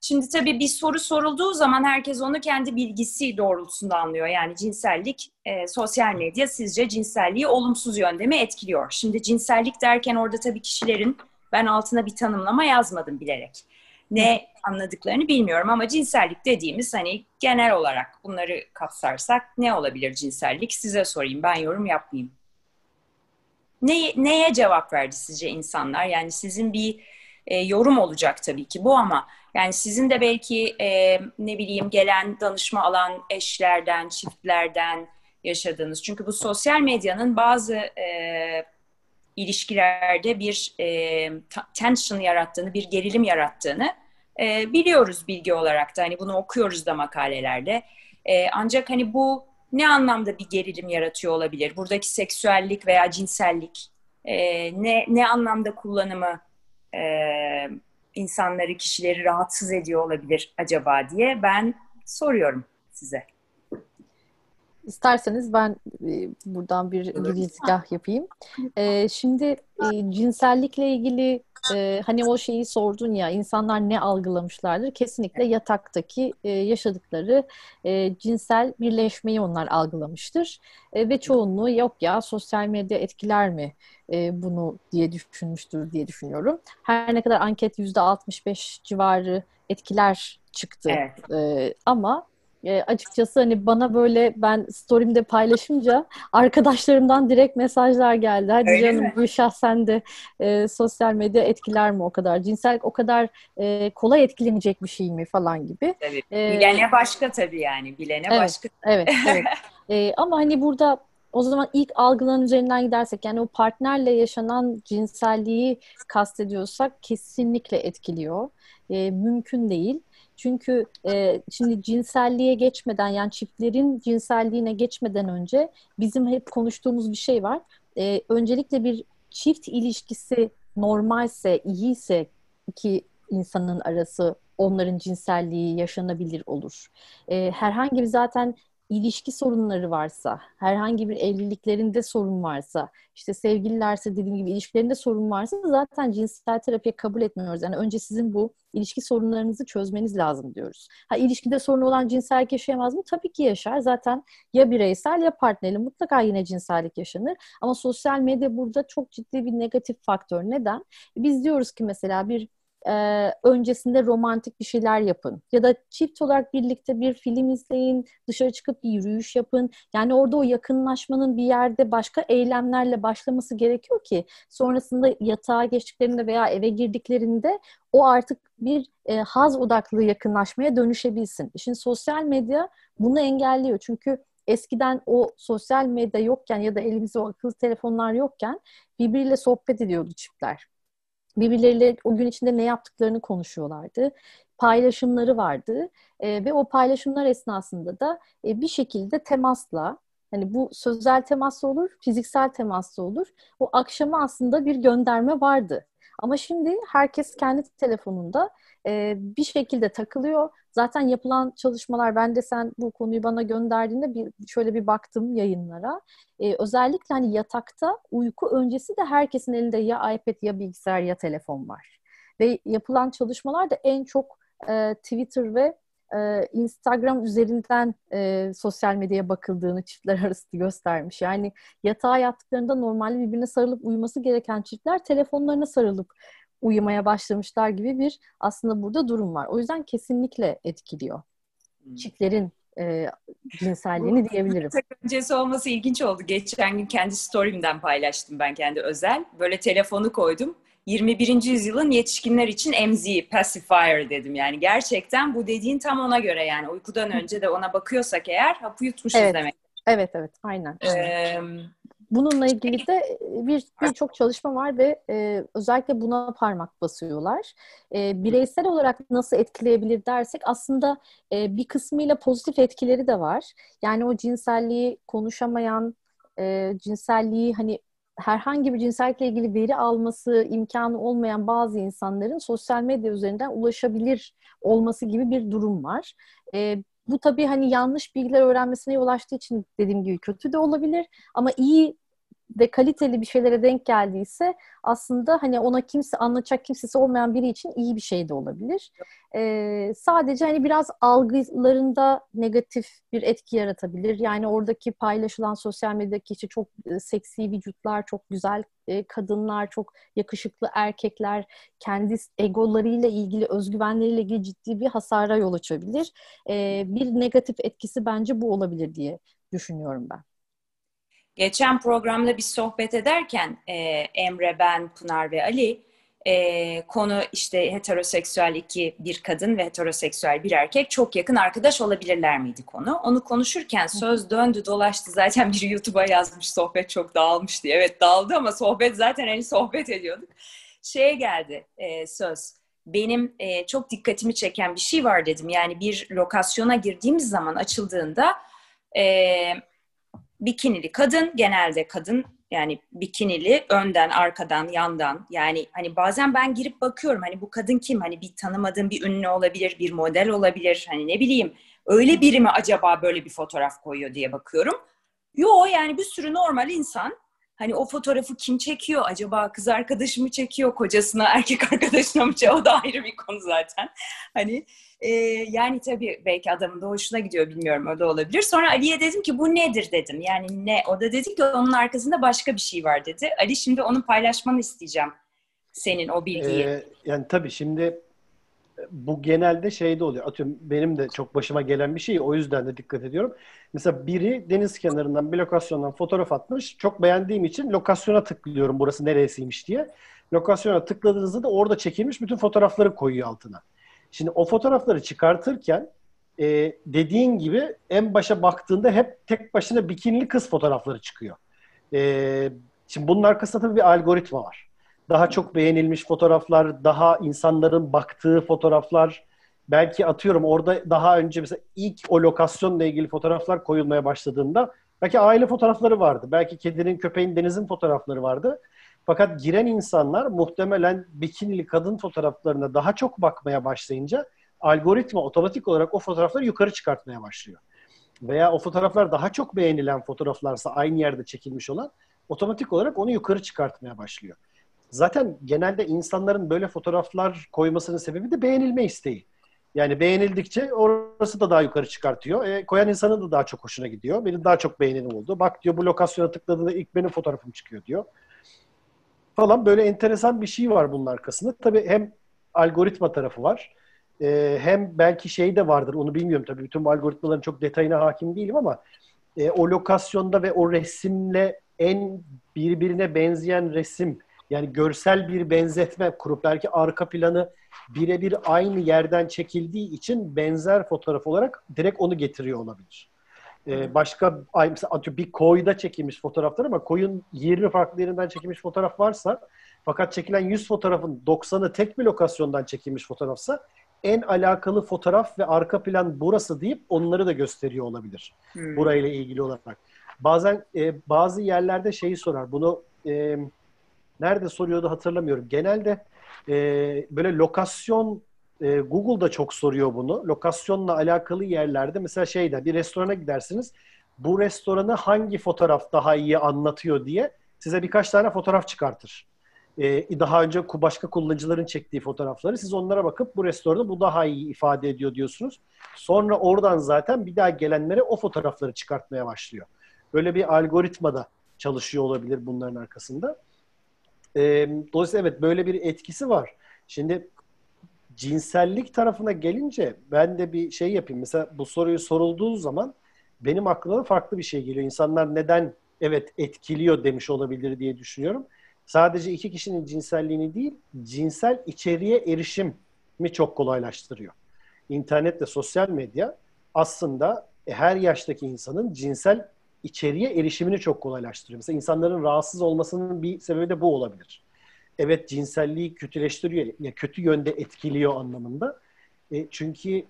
[SPEAKER 1] Şimdi tabii bir soru sorulduğu zaman herkes onu kendi bilgisi doğrultusunda anlıyor. Yani cinsellik, e, sosyal medya sizce cinselliği olumsuz yönde mi etkiliyor? Şimdi cinsellik derken orada tabii kişilerin ben altına bir tanımlama yazmadım bilerek. Ne anladıklarını bilmiyorum ama cinsellik dediğimiz hani genel olarak bunları kapsarsak ne olabilir cinsellik? Size sorayım ben yorum yapmayayım. Ne, neye cevap verdi sizce insanlar? Yani sizin bir e, yorum olacak tabii ki bu ama yani sizin de belki e, ne bileyim gelen danışma alan eşlerden, çiftlerden yaşadığınız. Çünkü bu sosyal medyanın bazı e, ilişkilerde bir e, tension yarattığını, bir gerilim yarattığını e, biliyoruz bilgi olarak da. Hani bunu okuyoruz da makalelerde. E, ancak hani bu ne anlamda bir gerilim yaratıyor olabilir? Buradaki seksüellik veya cinsellik e, ne, ne anlamda kullanımı e, insanları, kişileri rahatsız ediyor olabilir acaba diye ben soruyorum size.
[SPEAKER 2] İsterseniz ben e, buradan bir girizgah yapayım. E, şimdi e, cinsellikle ilgili e, hani o şeyi sordun ya insanlar ne algılamışlardır? Kesinlikle yataktaki e, yaşadıkları e, cinsel birleşmeyi onlar algılamıştır. E, ve çoğunluğu yok ya sosyal medya etkiler mi e, bunu diye düşünmüştür diye düşünüyorum. Her ne kadar anket %65 civarı etkiler çıktı. Evet. E, ama e, açıkçası hani bana böyle ben story'imde paylaşınca arkadaşlarımdan direkt mesajlar geldi. Hadi Öyle canım mi? Gülşah sen de e, sosyal medya etkiler mi o kadar? Cinsellik o kadar e, kolay etkilenecek bir şey mi falan gibi.
[SPEAKER 1] Tabii. Bilene başka tabii yani. Bilene
[SPEAKER 2] evet,
[SPEAKER 1] başka.
[SPEAKER 2] Evet, [LAUGHS] evet. e, ama hani burada o zaman ilk algıların üzerinden gidersek yani o partnerle yaşanan cinselliği kastediyorsak kesinlikle etkiliyor. E, mümkün değil. Çünkü e, şimdi cinselliğe geçmeden yani çiftlerin cinselliğine geçmeden önce bizim hep konuştuğumuz bir şey var. E, öncelikle bir çift ilişkisi normalse, iyiyse iki insanın arası onların cinselliği yaşanabilir olur. E, herhangi bir zaten ilişki sorunları varsa, herhangi bir evliliklerinde sorun varsa, işte sevgililerse dediğim gibi ilişkilerinde sorun varsa zaten cinsel terapiye kabul etmiyoruz. Yani önce sizin bu ilişki sorunlarınızı çözmeniz lazım diyoruz. Ha ilişkide sorun olan cinsellik yaşayamaz mı? Tabii ki yaşar. Zaten ya bireysel ya partnerli mutlaka yine cinsellik yaşanır. Ama sosyal medya burada çok ciddi bir negatif faktör. Neden? Biz diyoruz ki mesela bir e, öncesinde romantik bir şeyler yapın. Ya da çift olarak birlikte bir film izleyin, dışarı çıkıp bir yürüyüş yapın. Yani orada o yakınlaşmanın bir yerde başka eylemlerle başlaması gerekiyor ki sonrasında yatağa geçtiklerinde veya eve girdiklerinde o artık bir e, haz odaklı yakınlaşmaya dönüşebilsin. Şimdi sosyal medya bunu engelliyor. Çünkü eskiden o sosyal medya yokken ya da elimizde o akıllı telefonlar yokken birbiriyle sohbet ediyordu çiftler birbirleriyle o gün içinde ne yaptıklarını konuşuyorlardı. Paylaşımları vardı e, ve o paylaşımlar esnasında da e, bir şekilde temasla hani bu sözel temasla olur, fiziksel temasla olur. O akşama aslında bir gönderme vardı. Ama şimdi herkes kendi telefonunda e, bir şekilde takılıyor. Zaten yapılan çalışmalar, ben de sen bu konuyu bana gönderdiğinde bir şöyle bir baktım yayınlara. E, özellikle hani yatakta uyku öncesi de herkesin elinde ya iPad ya bilgisayar ya telefon var. Ve yapılan çalışmalar da en çok e, Twitter ve e, Instagram üzerinden e, sosyal medyaya bakıldığını çiftler arası göstermiş. Yani yatağa yattıklarında normalde birbirine sarılıp uyuması gereken çiftler telefonlarına sarılıp uyumaya başlamışlar gibi bir aslında burada durum var. O yüzden kesinlikle etkiliyor. Hmm. Çiftlerin e, cinselliğini diyebilirim.
[SPEAKER 1] öncesi olması ilginç oldu. Geçen gün kendi story'imden paylaştım ben kendi özel. Böyle telefonu koydum. 21. yüzyılın yetişkinler için emziği, pacifier dedim. Yani gerçekten bu dediğin tam ona göre yani. Uykudan önce de ona bakıyorsak eğer hapı yutmuşuz
[SPEAKER 2] evet.
[SPEAKER 1] demek.
[SPEAKER 2] Evet evet aynen. Ee, Bununla ilgili de e, bir birçok çalışma var ve e, özellikle buna parmak basıyorlar. E, bireysel olarak nasıl etkileyebilir dersek aslında e, bir kısmıyla pozitif etkileri de var. Yani o cinselliği konuşamayan, e, cinselliği hani herhangi bir cinsellikle ilgili veri alması imkanı olmayan bazı insanların sosyal medya üzerinden ulaşabilir olması gibi bir durum var. E, bu tabii hani yanlış bilgiler öğrenmesine yol açtığı için dediğim gibi kötü de olabilir ama iyi ve kaliteli bir şeylere denk geldiyse aslında hani ona kimse anlatacak kimsesi olmayan biri için iyi bir şey de olabilir. Ee, sadece hani biraz algılarında negatif bir etki yaratabilir. Yani oradaki paylaşılan sosyal medyadaki işte çok e, seksi vücutlar, çok güzel e, kadınlar, çok yakışıklı erkekler kendi egolarıyla ilgili, özgüvenleriyle ilgili ciddi bir hasara yol açabilir. Ee, bir negatif etkisi bence bu olabilir diye düşünüyorum ben.
[SPEAKER 1] Geçen programda bir sohbet ederken e, Emre, ben, Pınar ve Ali e, konu işte heteroseksüel iki bir kadın ve heteroseksüel bir erkek çok yakın arkadaş olabilirler miydi konu. Onu konuşurken söz döndü dolaştı zaten bir YouTube'a yazmış sohbet çok dağılmış diye. Evet dağıldı ama sohbet zaten hani sohbet ediyorduk. Şeye geldi e, söz benim e, çok dikkatimi çeken bir şey var dedim. Yani bir lokasyona girdiğimiz zaman açıldığında e, bikinili kadın genelde kadın yani bikinili önden arkadan yandan yani hani bazen ben girip bakıyorum hani bu kadın kim hani bir tanımadığım bir ünlü olabilir bir model olabilir hani ne bileyim öyle biri mi acaba böyle bir fotoğraf koyuyor diye bakıyorum. Yo yani bir sürü normal insan Hani o fotoğrafı kim çekiyor? Acaba kız arkadaşı mı çekiyor? Kocasına, erkek arkadaşına mı çekiyor? [LAUGHS] O da ayrı bir konu zaten. Hani e, yani tabii belki adamın da hoşuna gidiyor bilmiyorum o da olabilir. Sonra Ali'ye dedim ki bu nedir dedim. Yani ne? O da dedi ki onun arkasında başka bir şey var dedi. Ali şimdi onu paylaşmanı isteyeceğim. Senin o bilgiyi. Ee,
[SPEAKER 4] yani tabii şimdi bu genelde şeyde oluyor. Atıyorum benim de çok başıma gelen bir şey. O yüzden de dikkat ediyorum. Mesela biri deniz kenarından bir lokasyondan fotoğraf atmış. Çok beğendiğim için lokasyona tıklıyorum burası neresiymiş diye. Lokasyona tıkladığınızda da orada çekilmiş bütün fotoğrafları koyuyor altına. Şimdi o fotoğrafları çıkartırken e, dediğin gibi en başa baktığında hep tek başına bikinili kız fotoğrafları çıkıyor. E, şimdi bunun arkasında tabii bir algoritma var. Daha çok beğenilmiş fotoğraflar, daha insanların baktığı fotoğraflar, belki atıyorum orada daha önce mesela ilk o lokasyonla ilgili fotoğraflar koyulmaya başladığında belki aile fotoğrafları vardı. Belki kedinin, köpeğin, denizin fotoğrafları vardı. Fakat giren insanlar muhtemelen bikinili kadın fotoğraflarına daha çok bakmaya başlayınca algoritma otomatik olarak o fotoğrafları yukarı çıkartmaya başlıyor. Veya o fotoğraflar daha çok beğenilen fotoğraflarsa aynı yerde çekilmiş olan otomatik olarak onu yukarı çıkartmaya başlıyor. Zaten genelde insanların böyle fotoğraflar koymasının sebebi de beğenilme isteği. Yani beğenildikçe orası da daha yukarı çıkartıyor. E, koyan insanın da daha çok hoşuna gidiyor. Benim daha çok beğenim oldu. Bak diyor bu lokasyona tıkladığında ilk benim fotoğrafım çıkıyor diyor. Falan böyle enteresan bir şey var bunun arkasında. Tabii hem algoritma tarafı var. E, hem belki şey de vardır onu bilmiyorum tabii. Bütün algoritmaların çok detayına hakim değilim ama e, o lokasyonda ve o resimle en birbirine benzeyen resim yani görsel bir benzetme kurup belki arka planı birebir aynı yerden çekildiği için benzer fotoğraf olarak direkt onu getiriyor olabilir. Ee, başka mesela bir koyda çekilmiş fotoğraflar ama koyun 20 farklı yerinden çekilmiş fotoğraf varsa fakat çekilen 100 fotoğrafın 90'ı tek bir lokasyondan çekilmiş fotoğrafsa en alakalı fotoğraf ve arka plan burası deyip onları da gösteriyor olabilir. Hmm. Burayla ilgili olarak. Bazen e, bazı yerlerde şeyi sorar. Bunu e, nerede soruyordu hatırlamıyorum. Genelde e, böyle lokasyon e, Google'da çok soruyor bunu. Lokasyonla alakalı yerlerde mesela şeyde bir restorana gidersiniz. Bu restoranı hangi fotoğraf daha iyi anlatıyor diye size birkaç tane fotoğraf çıkartır. Ee, daha önce başka kullanıcıların çektiği fotoğrafları siz onlara bakıp bu restoranı bu daha iyi ifade ediyor diyorsunuz. Sonra oradan zaten bir daha gelenlere o fotoğrafları çıkartmaya başlıyor. Böyle bir algoritma da çalışıyor olabilir bunların arkasında. E, dolayısıyla evet böyle bir etkisi var. Şimdi cinsellik tarafına gelince ben de bir şey yapayım. Mesela bu soruyu sorulduğu zaman benim aklıma farklı bir şey geliyor. İnsanlar neden evet etkiliyor demiş olabilir diye düşünüyorum. Sadece iki kişinin cinselliğini değil, cinsel içeriğe erişim mi çok kolaylaştırıyor. İnternet ve sosyal medya aslında her yaştaki insanın cinsel içeriye erişimini çok kolaylaştırıyor. Mesela insanların rahatsız olmasının bir sebebi de bu olabilir. Evet cinselliği kötüleştiriyor, ya kötü yönde etkiliyor anlamında. E, çünkü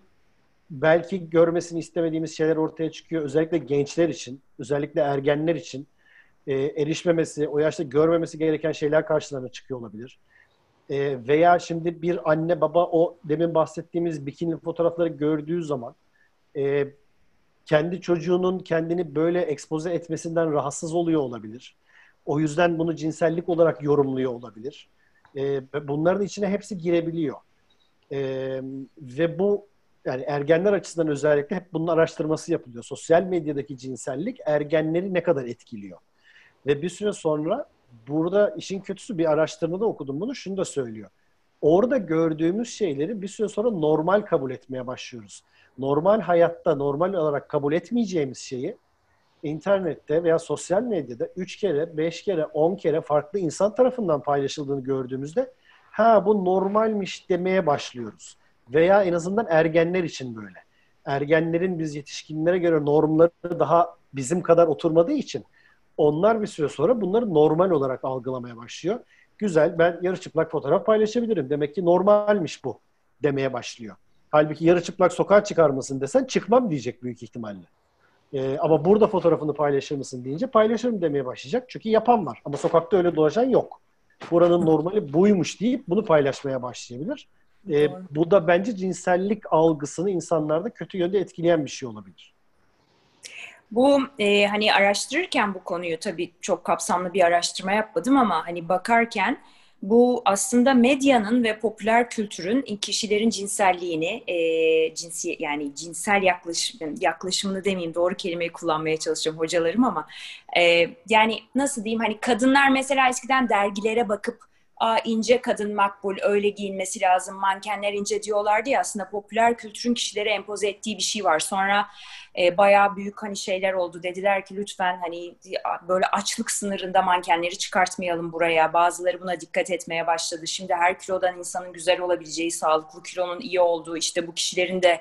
[SPEAKER 4] belki görmesini istemediğimiz şeyler ortaya çıkıyor. Özellikle gençler için, özellikle ergenler için e, erişmemesi, o yaşta görmemesi gereken şeyler karşılarına çıkıyor olabilir. E, veya şimdi bir anne baba o demin bahsettiğimiz bikini fotoğrafları gördüğü zaman e, kendi çocuğunun kendini böyle ekspoze etmesinden rahatsız oluyor olabilir. O yüzden bunu cinsellik olarak yorumluyor olabilir. E, bunların içine hepsi girebiliyor. E, ve bu yani ergenler açısından özellikle hep bunun araştırması yapılıyor. Sosyal medyadaki cinsellik ergenleri ne kadar etkiliyor? Ve bir süre sonra burada işin kötüsü bir araştırmada okudum bunu şunu da söylüyor. Orada gördüğümüz şeyleri bir süre sonra normal kabul etmeye başlıyoruz normal hayatta normal olarak kabul etmeyeceğimiz şeyi internette veya sosyal medyada 3 kere, 5 kere, 10 kere farklı insan tarafından paylaşıldığını gördüğümüzde ha bu normalmiş demeye başlıyoruz. Veya en azından ergenler için böyle. Ergenlerin biz yetişkinlere göre normları daha bizim kadar oturmadığı için onlar bir süre sonra bunları normal olarak algılamaya başlıyor. Güzel ben yarı çıplak fotoğraf paylaşabilirim. Demek ki normalmiş bu demeye başlıyor. Halbuki yarı çıplak sokağa çıkar mısın desen çıkmam diyecek büyük ihtimalle. Ee, ama burada fotoğrafını paylaşır mısın deyince paylaşırım demeye başlayacak. Çünkü yapan var. Ama sokakta öyle dolaşan yok. Buranın normali buymuş deyip bunu paylaşmaya başlayabilir. Ee, bu da bence cinsellik algısını insanlarda kötü yönde etkileyen bir şey olabilir.
[SPEAKER 1] Bu e, hani araştırırken bu konuyu tabii çok kapsamlı bir araştırma yapmadım ama hani bakarken bu aslında medyanın ve popüler kültürün kişilerin cinselliğini, e, cinsi yani cinsel yaklaşım, yaklaşımını demeyeyim doğru kelimeyi kullanmaya çalışacağım hocalarım ama e, yani nasıl diyeyim hani kadınlar mesela eskiden dergilere bakıp Aa, ince kadın makbul, öyle giyinmesi lazım, mankenler ince diyorlardı ya aslında popüler kültürün kişilere empoze ettiği bir şey var. Sonra e, bayağı büyük hani şeyler oldu. Dediler ki lütfen hani böyle açlık sınırında mankenleri çıkartmayalım buraya. Bazıları buna dikkat etmeye başladı. Şimdi her kilodan insanın güzel olabileceği, sağlıklı kilonun iyi olduğu, işte bu kişilerin de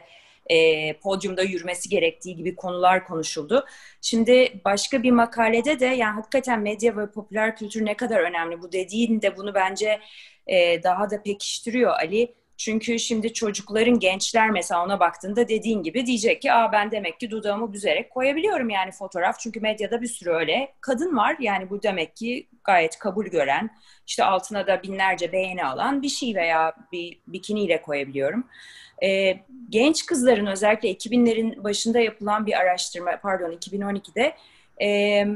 [SPEAKER 1] e, podyumda yürümesi gerektiği gibi konular konuşuldu. Şimdi başka bir makalede de yani hakikaten medya ve popüler kültür ne kadar önemli bu dediğinde bunu bence e, daha da pekiştiriyor Ali. Çünkü şimdi çocukların, gençler mesela ona baktığında dediğin gibi diyecek ki Aa, ben demek ki dudağımı büzerek koyabiliyorum yani fotoğraf. Çünkü medyada bir sürü öyle kadın var. Yani bu demek ki gayet kabul gören, işte altına da binlerce beğeni alan bir şey veya bir bikiniyle koyabiliyorum. Ee, genç kızların özellikle 2000'lerin başında yapılan bir araştırma, pardon 2012'de... E,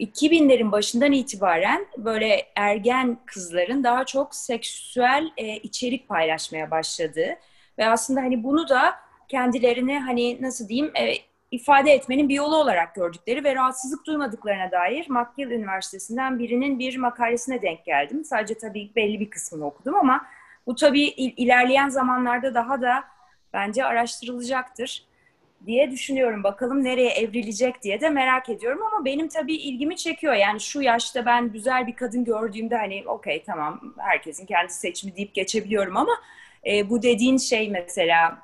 [SPEAKER 1] 2000'lerin başından itibaren böyle ergen kızların daha çok seksüel e, içerik paylaşmaya başladığı ve aslında hani bunu da kendilerini hani nasıl diyeyim e, ifade etmenin bir yolu olarak gördükleri ve rahatsızlık duymadıklarına dair McGill Üniversitesi'nden birinin bir makalesine denk geldim. Sadece tabii belli bir kısmını okudum ama bu tabii ilerleyen zamanlarda daha da bence araştırılacaktır diye düşünüyorum. Bakalım nereye evrilecek diye de merak ediyorum ama benim tabii ilgimi çekiyor. Yani şu yaşta ben güzel bir kadın gördüğümde hani okey tamam herkesin kendi seçimi deyip geçebiliyorum ama e, bu dediğin şey mesela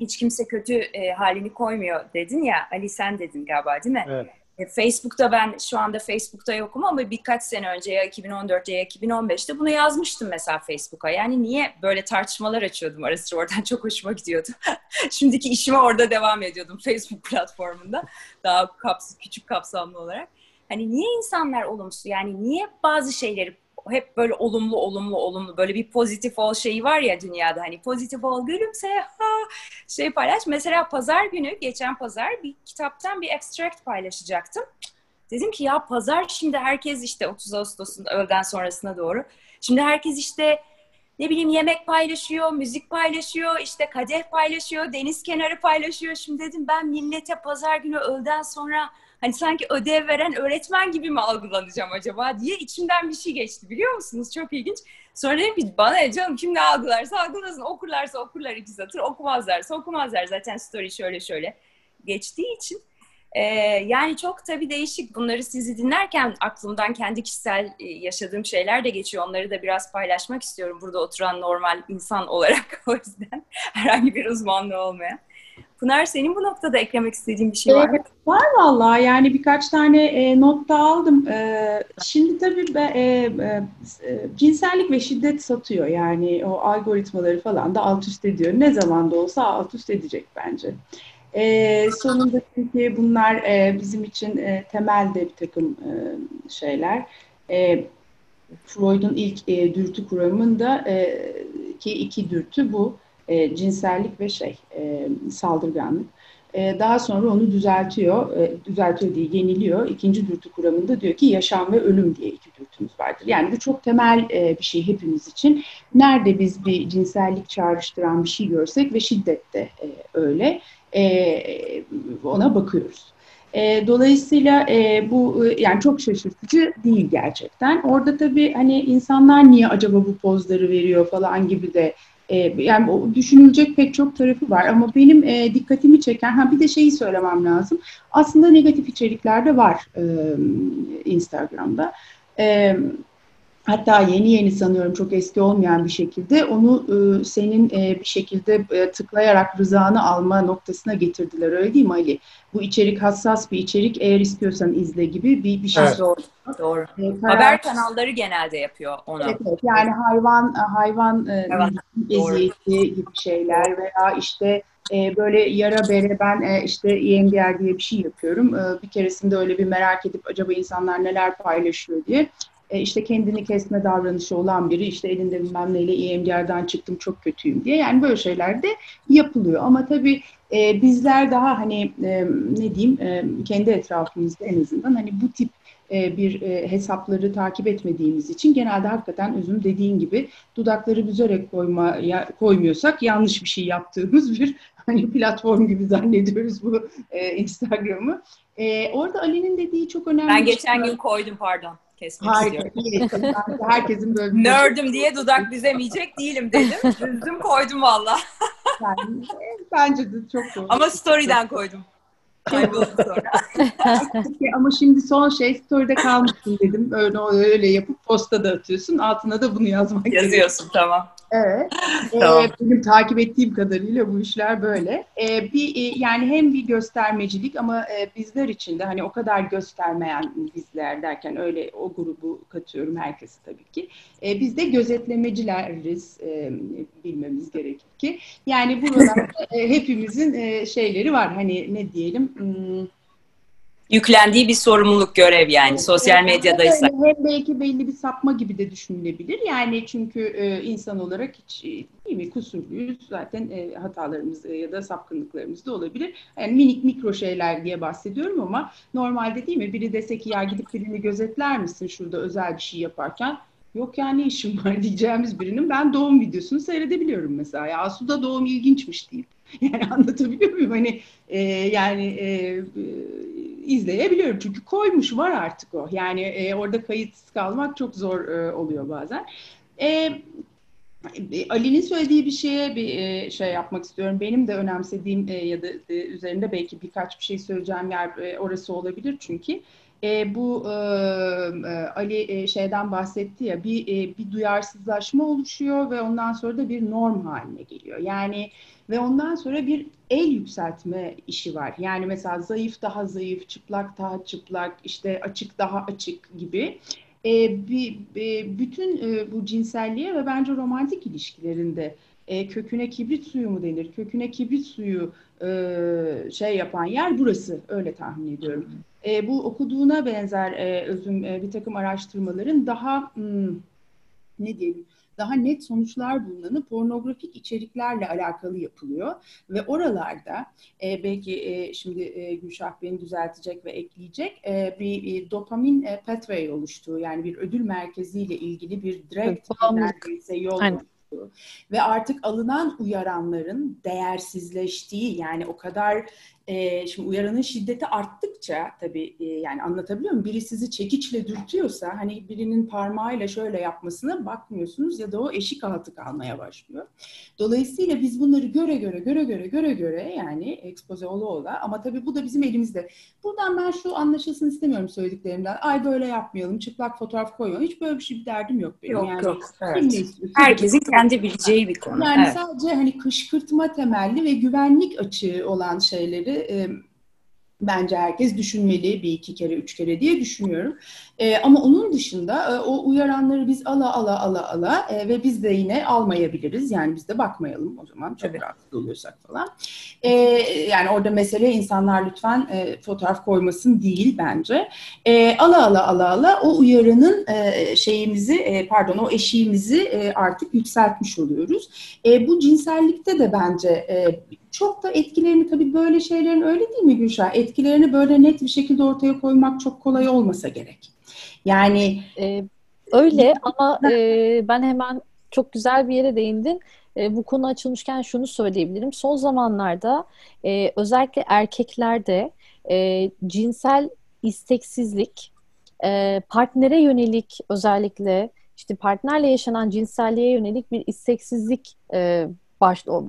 [SPEAKER 1] hiç kimse kötü e, halini koymuyor dedin ya Ali sen dedin galiba değil mi?
[SPEAKER 4] Evet.
[SPEAKER 1] E, Facebook'ta ben şu anda Facebook'ta yokum ama birkaç sene önce ya 2014'te ya 2015'te bunu yazmıştım mesela Facebook'a. Yani niye böyle tartışmalar açıyordum ara sıra oradan [LAUGHS] çok hoşuma gidiyordu. [LAUGHS] Şimdiki işime orada devam ediyordum [LAUGHS] Facebook platformunda. Daha kaps küçük kapsamlı olarak. Hani niye insanlar olumsuz? Yani niye bazı şeyleri hep böyle olumlu olumlu olumlu böyle bir pozitif ol şeyi var ya dünyada hani pozitif ol gülümse ha şey paylaş. Mesela pazar günü geçen pazar bir kitaptan bir extract paylaşacaktım. Dedim ki ya pazar şimdi herkes işte 30 Ağustos'un öğleden sonrasına doğru. Şimdi herkes işte ne bileyim yemek paylaşıyor, müzik paylaşıyor, işte kadeh paylaşıyor, deniz kenarı paylaşıyor. Şimdi dedim ben millete pazar günü öğleden sonra hani sanki ödev veren öğretmen gibi mi algılanacağım acaba diye içimden bir şey geçti biliyor musunuz? Çok ilginç. Sonra dedim ki bana canım kim ne algılarsa algılasın. Okurlarsa okurlar iki satır, okumazlarsa okumazlar. Zaten story şöyle şöyle geçtiği için. Ee, yani çok tabii değişik. Bunları sizi dinlerken aklımdan kendi kişisel e, yaşadığım şeyler de geçiyor. Onları da biraz paylaşmak istiyorum burada oturan normal insan olarak [LAUGHS] o yüzden herhangi bir uzmanlığı olmayan. Pınar senin bu noktada eklemek istediğin bir şey var mı? Evet,
[SPEAKER 3] var vallahi yani birkaç tane e, not da aldım. E, şimdi tabii be, e, e, cinsellik ve şiddet satıyor yani o algoritmaları falan da alt üst ediyor. Ne zaman da olsa alt üst edecek bence. E, sonunda çünkü bunlar e, bizim için e, temelde bir takım e, şeyler. E, Freud'un ilk e, dürtü kuramında e, ki iki dürtü bu e, cinsellik ve şey e, saldırganlık. E, daha sonra onu düzeltiyor, e, düzeltiyor diye yeniliyor. İkinci dürtü kuramında diyor ki yaşam ve ölüm diye iki dürtümüz vardır. Yani bu çok temel e, bir şey hepimiz için. Nerede biz bir cinsellik çağrıştıran bir şey görsek ve şiddet de e, öyle e, ona bakıyoruz. E, dolayısıyla e, bu e, yani çok şaşırtıcı değil gerçekten. Orada tabii hani insanlar niye acaba bu pozları veriyor falan gibi de e, yani düşünülecek pek çok tarafı var ama benim e, dikkatimi çeken ha bir de şeyi söylemem lazım. Aslında negatif içerikler de var e, Instagram'da. E, hatta yeni yeni sanıyorum çok eski olmayan bir şekilde onu e, senin e, bir şekilde e, tıklayarak rızanı alma noktasına getirdiler öyle değil mi Ali? Bu içerik hassas bir içerik eğer istiyorsan izle gibi bir, bir şey.
[SPEAKER 1] Evet. Doğru. Doğru. E, Haber kanalları genelde yapıyor onu.
[SPEAKER 3] Evet, evet. Yani hayvan hayvan, e, hayvan eziyeti gibi şeyler veya işte e, böyle yara bere ben e, işte EMDR diye bir şey yapıyorum. E, bir keresinde öyle bir merak edip acaba insanlar neler paylaşıyor diye e, işte kendini kesme davranışı olan biri işte elinde bilmem neyle EMDR'dan çıktım çok kötüyüm diye. Yani böyle şeyler de yapılıyor. Ama tabii e, bizler daha hani e, ne diyeyim e, kendi etrafımızda en azından hani bu tip e, bir e, hesapları takip etmediğimiz için genelde hakikaten özüm dediğin gibi dudakları büzerek koyma, ya, koymuyorsak yanlış bir şey yaptığımız [LAUGHS] bir hani platform gibi zannediyoruz bu e, Instagram'ı. E, orada Ali'nin dediği çok önemli.
[SPEAKER 1] Ben geçen şey gün koydum pardon kesmek Harika,
[SPEAKER 3] istiyorum. herkesin böyle
[SPEAKER 1] bir [LAUGHS] Nerd'üm diye dudak büzemeyecek değilim dedim. [LAUGHS] Büzdüm koydum valla.
[SPEAKER 3] yani, bence de çok doğru.
[SPEAKER 1] Ama story'den koydum. [LAUGHS] Kayboldu sonra. [LAUGHS]
[SPEAKER 3] Ama şimdi son şey story'de kalmışsın dedim. Öyle öyle yapıp posta da atıyorsun. Altına da bunu yazmak gerekiyor.
[SPEAKER 1] Yazıyorsun tamam.
[SPEAKER 3] Evet. [LAUGHS]
[SPEAKER 1] Tamam.
[SPEAKER 3] Ee, benim takip ettiğim kadarıyla bu işler böyle. Ee, bir e, yani hem bir göstermecilik ama e, bizler için de hani o kadar göstermeyen bizler derken öyle o grubu katıyorum herkesi tabii ki. E, biz de gözetlemecileriz e, bilmemiz gerekir ki. Yani buralarda e, hepimizin e, şeyleri var. Hani ne diyelim? Hmm,
[SPEAKER 1] Yüklendiği bir sorumluluk görev yani sosyal medyadaysa.
[SPEAKER 3] Hem belki belli bir sapma gibi de düşünülebilir. Yani çünkü e, insan olarak hiç e, değil mi kusurluyuz. Zaten e, hatalarımız e, ya da sapkınlıklarımız da olabilir. Yani minik mikro şeyler diye bahsediyorum ama normalde değil mi? Biri dese ki ya gidip birini gözetler misin şurada özel bir şey yaparken? Yok ya ne işim var [LAUGHS] diyeceğimiz birinin ben doğum videosunu seyredebiliyorum mesela. Ya Asuda doğum ilginçmiş deyip. [LAUGHS] Yani anlatabiliyor muyum? Hani e, yani e, izleyebiliyorum. Çünkü koymuş var artık o. Yani e, orada kayıtsız kalmak çok zor e, oluyor bazen. E, Ali'nin söylediği bir şeye bir e, şey yapmak istiyorum. Benim de önemsediğim e, ya da e, üzerinde belki birkaç bir şey söyleyeceğim yer e, orası olabilir çünkü. E, bu e, e, Ali e, şeyden bahsetti ya bir e, bir duyarsızlaşma oluşuyor ve ondan sonra da bir norm haline geliyor. Yani ve ondan sonra bir el yükseltme işi var. Yani mesela zayıf daha zayıf, çıplak daha çıplak, işte açık daha açık gibi. E, bir, e, bütün e, bu cinselliğe ve bence romantik ilişkilerinde e, köküne kibrit suyu mu denir? Köküne kibrit suyu e, şey yapan yer burası. Öyle tahmin ediyorum. E, bu okuduğuna benzer e, özüm e, bir takım araştırmaların daha hmm, ne diyelim daha net sonuçlar bulunanı pornografik içeriklerle alakalı yapılıyor ve oralarda e, belki e, şimdi e, Gülşah beni düzeltecek ve ekleyecek e, bir e, dopamin e, pathway oluştuğu yani bir ödül merkeziyle ilgili bir direkt neredeyse yol
[SPEAKER 2] Aynen.
[SPEAKER 3] ve artık alınan uyaranların değersizleştiği yani o kadar e, şimdi uyaranın şiddeti arttıkça tabii e, yani anlatabiliyor muyum? Biri sizi çekiçle dürtüyorsa hani birinin parmağıyla şöyle yapmasına bakmıyorsunuz ya da o eşik altı kalmaya başlıyor. Dolayısıyla biz bunları göre göre göre göre göre göre yani ekspoze ola ola ama tabii bu da bizim elimizde. Buradan ben şu anlaşılsın istemiyorum söylediklerimden. Ay böyle yapmayalım, çıplak fotoğraf koymayalım. Hiç böyle bir şey bir derdim yok benim.
[SPEAKER 1] Yok
[SPEAKER 3] yani,
[SPEAKER 1] yok. Evet. Herkesin kendi bileceği bir konu.
[SPEAKER 3] Yani
[SPEAKER 1] evet.
[SPEAKER 3] sadece hani kışkırtma temelli ve güvenlik açığı olan şeyleri e, bence herkes düşünmeli bir iki kere üç kere diye düşünüyorum. E, ama onun dışında e, o uyaranları biz ala ala ala ala e, ve biz de yine almayabiliriz. Yani biz de bakmayalım o zaman çok
[SPEAKER 1] Evet.
[SPEAKER 3] rahatsız oluyorsak falan. E, yani orada mesele insanlar lütfen e, fotoğraf koymasın değil bence. E, ala ala ala ala o uyaranın e, şeyimizi e, pardon o eşiğimizi e, artık yükseltmiş oluyoruz. E, bu cinsellikte de bence e, çok da etkilerini tabii böyle şeylerin öyle değil mi Gülşah? Etkilerini böyle net bir şekilde ortaya koymak çok kolay olmasa gerek. Yani
[SPEAKER 2] Ee, öyle ama e, ben hemen çok güzel bir yere değindin. E, bu konu açılmışken şunu söyleyebilirim. Son zamanlarda e, özellikle erkeklerde e, cinsel isteksizlik, e, partnere yönelik özellikle işte partnerle yaşanan cinselliğe yönelik bir isteksizlik e, baş, o-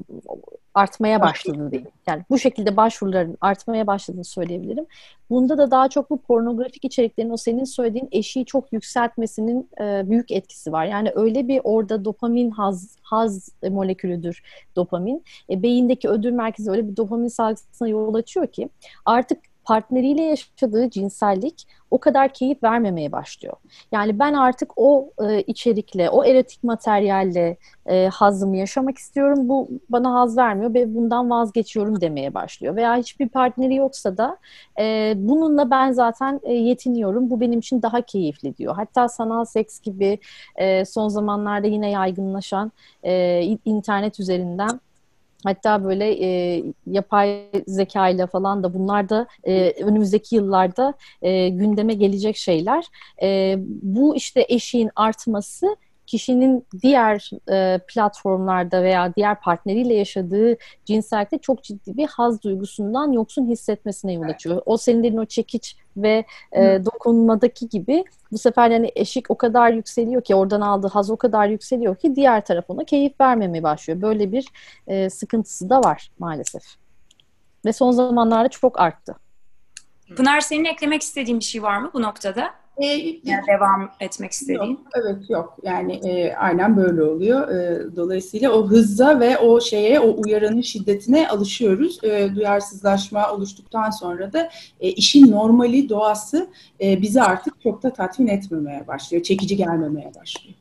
[SPEAKER 2] artmaya başladı diyeyim. Yani bu şekilde başvuruların artmaya başladığını söyleyebilirim. Bunda da daha çok bu pornografik içeriklerin o senin söylediğin eşiği çok yükseltmesinin e, büyük etkisi var. Yani öyle bir orada dopamin haz, haz molekülüdür dopamin. E, beyindeki ödül merkezi öyle bir dopamin salgısına yol açıyor ki artık partneriyle yaşadığı cinsellik o kadar keyif vermemeye başlıyor. Yani ben artık o e, içerikle, o erotik materyalle e, hazımı yaşamak istiyorum. Bu bana haz vermiyor ve bundan vazgeçiyorum demeye başlıyor. Veya hiçbir partneri yoksa da e, bununla ben zaten e, yetiniyorum. Bu benim için daha keyifli diyor. Hatta sanal seks gibi e, son zamanlarda yine yaygınlaşan e, internet üzerinden Hatta böyle e, yapay zeka ile falan da bunlar da e, önümüzdeki yıllarda e, gündeme gelecek şeyler. E, bu işte eşiğin artması kişinin diğer e, platformlarda veya diğer partneriyle yaşadığı cinsellikte çok ciddi bir haz duygusundan yoksun hissetmesine yol açıyor. O senin dediğin o çekiç ve e, dokunmadaki gibi bu sefer yani eşik o kadar yükseliyor ki oradan aldığı haz o kadar yükseliyor ki diğer taraf ona keyif vermemeye başlıyor. Böyle bir e, sıkıntısı da var maalesef. Ve son zamanlarda çok arttı.
[SPEAKER 1] Pınar senin eklemek istediğin bir şey var mı bu noktada?
[SPEAKER 3] E,
[SPEAKER 1] yani devam etmek istediğin.
[SPEAKER 3] Yok, evet yok. Yani e, aynen böyle oluyor. E, dolayısıyla o hızza ve o şeye, o uyaranın şiddetine alışıyoruz. E, duyarsızlaşma oluştuktan sonra da e, işin normali, doğası e, bizi artık çok da tatmin etmemeye başlıyor. Çekici gelmemeye başlıyor.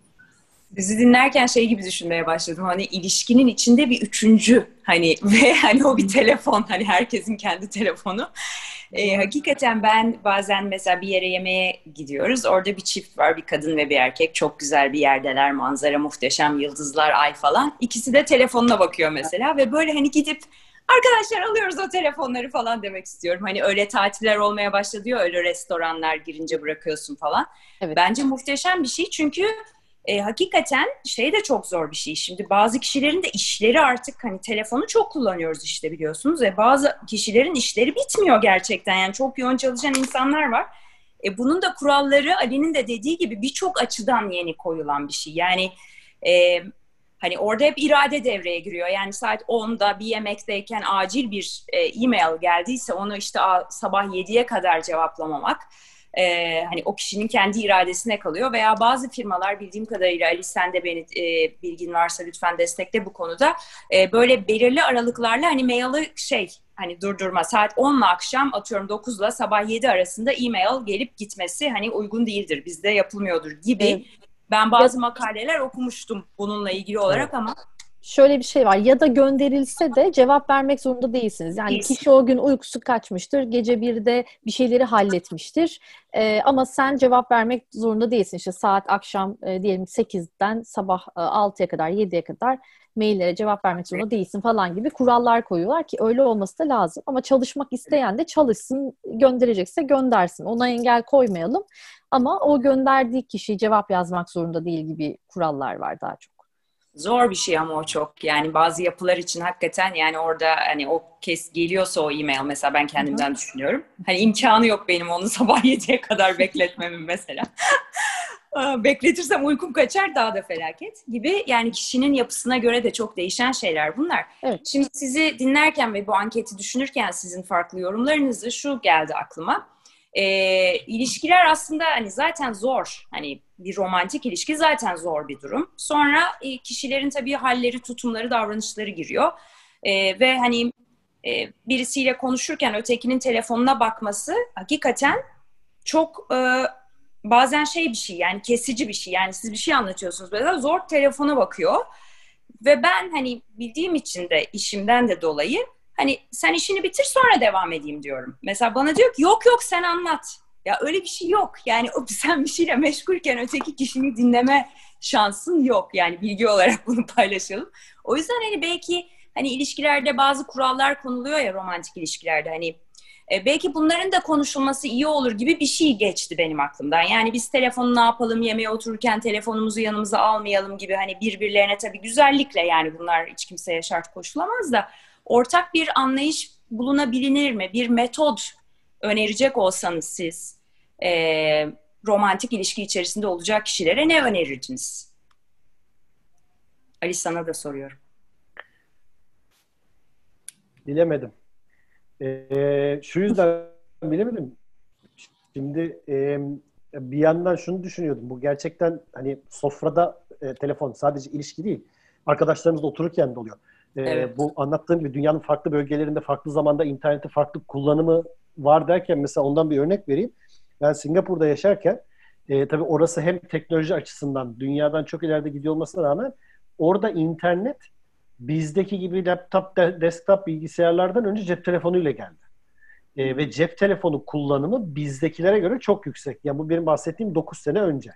[SPEAKER 1] Bizi dinlerken şey gibi düşünmeye başladım. Hani ilişkinin içinde bir üçüncü hani [LAUGHS] ve hani o bir telefon hani herkesin kendi telefonu. E, hakikaten ben bazen mesela bir yere yemeğe gidiyoruz. Orada bir çift var, bir kadın ve bir erkek. Çok güzel bir yerdeler, manzara muhteşem, yıldızlar, ay falan. İkisi de telefonuna bakıyor mesela ve böyle hani gidip arkadaşlar alıyoruz o telefonları falan demek istiyorum. Hani öyle tatiller olmaya başladı ya öyle restoranlar girince bırakıyorsun falan. Evet. Bence muhteşem bir şey çünkü e, hakikaten şey de çok zor bir şey. Şimdi bazı kişilerin de işleri artık hani telefonu çok kullanıyoruz işte biliyorsunuz. ve bazı kişilerin işleri bitmiyor gerçekten. Yani çok yoğun çalışan insanlar var. E, bunun da kuralları Ali'nin de dediği gibi birçok açıdan yeni koyulan bir şey. Yani e, hani orada hep irade devreye giriyor. Yani saat 10'da bir yemekteyken acil bir e, e-mail geldiyse onu işte sabah 7'ye kadar cevaplamamak e, hani o kişinin kendi iradesine kalıyor veya bazı firmalar bildiğim kadarıyla Ali sen de beni e, bilgin varsa lütfen destekle bu konuda e, böyle belirli aralıklarla hani maili şey hani durdurma saat 10 ile akşam atıyorum 9 ile sabah 7 arasında e-mail gelip gitmesi hani uygun değildir bizde yapılmıyordur gibi evet. ben bazı makaleler okumuştum bununla ilgili olarak evet. ama
[SPEAKER 2] şöyle bir şey var. Ya da gönderilse de cevap vermek zorunda değilsiniz. Yani Değilsin. kişi o gün uykusu kaçmıştır. Gece bir de bir şeyleri halletmiştir. Ee, ama sen cevap vermek zorunda değilsin. İşte saat akşam e, diyelim 8'den sabah e, 6'ya kadar 7'ye kadar maillere cevap vermek zorunda değilsin falan gibi kurallar koyuyorlar ki öyle olması da lazım. Ama çalışmak isteyen de çalışsın, gönderecekse göndersin. Ona engel koymayalım. Ama o gönderdiği kişi cevap yazmak zorunda değil gibi kurallar var daha çok.
[SPEAKER 1] Zor bir şey ama o çok. Yani bazı yapılar için hakikaten yani orada hani o kes geliyorsa o e-mail mesela ben kendimden Hı-hı. düşünüyorum. Hani imkanı yok benim onu [LAUGHS] sabah 7'ye kadar bekletmemin mesela. [LAUGHS] Bekletirsem uykum kaçar daha da felaket gibi. Yani kişinin yapısına göre de çok değişen şeyler bunlar. Evet. Şimdi sizi dinlerken ve bu anketi düşünürken sizin farklı yorumlarınızı şu geldi aklıma e, ilişkiler aslında hani zaten zor. Hani bir romantik ilişki zaten zor bir durum. Sonra e, kişilerin tabii halleri, tutumları, davranışları giriyor. E, ve hani e, birisiyle konuşurken ötekinin telefonuna bakması hakikaten çok e, bazen şey bir şey yani kesici bir şey. Yani siz bir şey anlatıyorsunuz böyle zor telefona bakıyor. Ve ben hani bildiğim için de işimden de dolayı Hani sen işini bitir sonra devam edeyim diyorum. Mesela bana diyor ki yok yok sen anlat. Ya öyle bir şey yok. Yani [LAUGHS] sen bir şeyle meşgulken öteki kişini dinleme şansın yok. Yani bilgi olarak [LAUGHS] bunu paylaşalım. O yüzden hani belki hani ilişkilerde bazı kurallar konuluyor ya romantik ilişkilerde hani e, belki bunların da konuşulması iyi olur gibi bir şey geçti benim aklımdan. Yani biz telefonu ne yapalım yemeğe otururken telefonumuzu yanımıza almayalım gibi hani birbirlerine tabii güzellikle yani bunlar hiç kimseye şart koşulamaz da ortak bir anlayış bulunabilir mi? Bir metod önerecek olsanız siz e, romantik ilişki içerisinde olacak kişilere ne önerirdiniz? Ali sana da soruyorum.
[SPEAKER 4] Bilemedim. Ee, şu yüzden bilemedim. Şimdi e, bir yandan şunu düşünüyordum. Bu gerçekten hani sofrada e, telefon sadece ilişki değil. Arkadaşlarımızla otururken de oluyor. Ee, evet. Bu anlattığım gibi dünyanın farklı bölgelerinde farklı zamanda interneti farklı kullanımı var derken mesela ondan bir örnek vereyim. Ben Singapur'da yaşarken e, tabii orası hem teknoloji açısından dünyadan çok ileride gidiyor olmasına rağmen orada internet bizdeki gibi laptop, desktop bilgisayarlardan önce cep telefonuyla geldi. E, ve cep telefonu kullanımı bizdekilere göre çok yüksek. Yani bu benim bahsettiğim 9 sene önce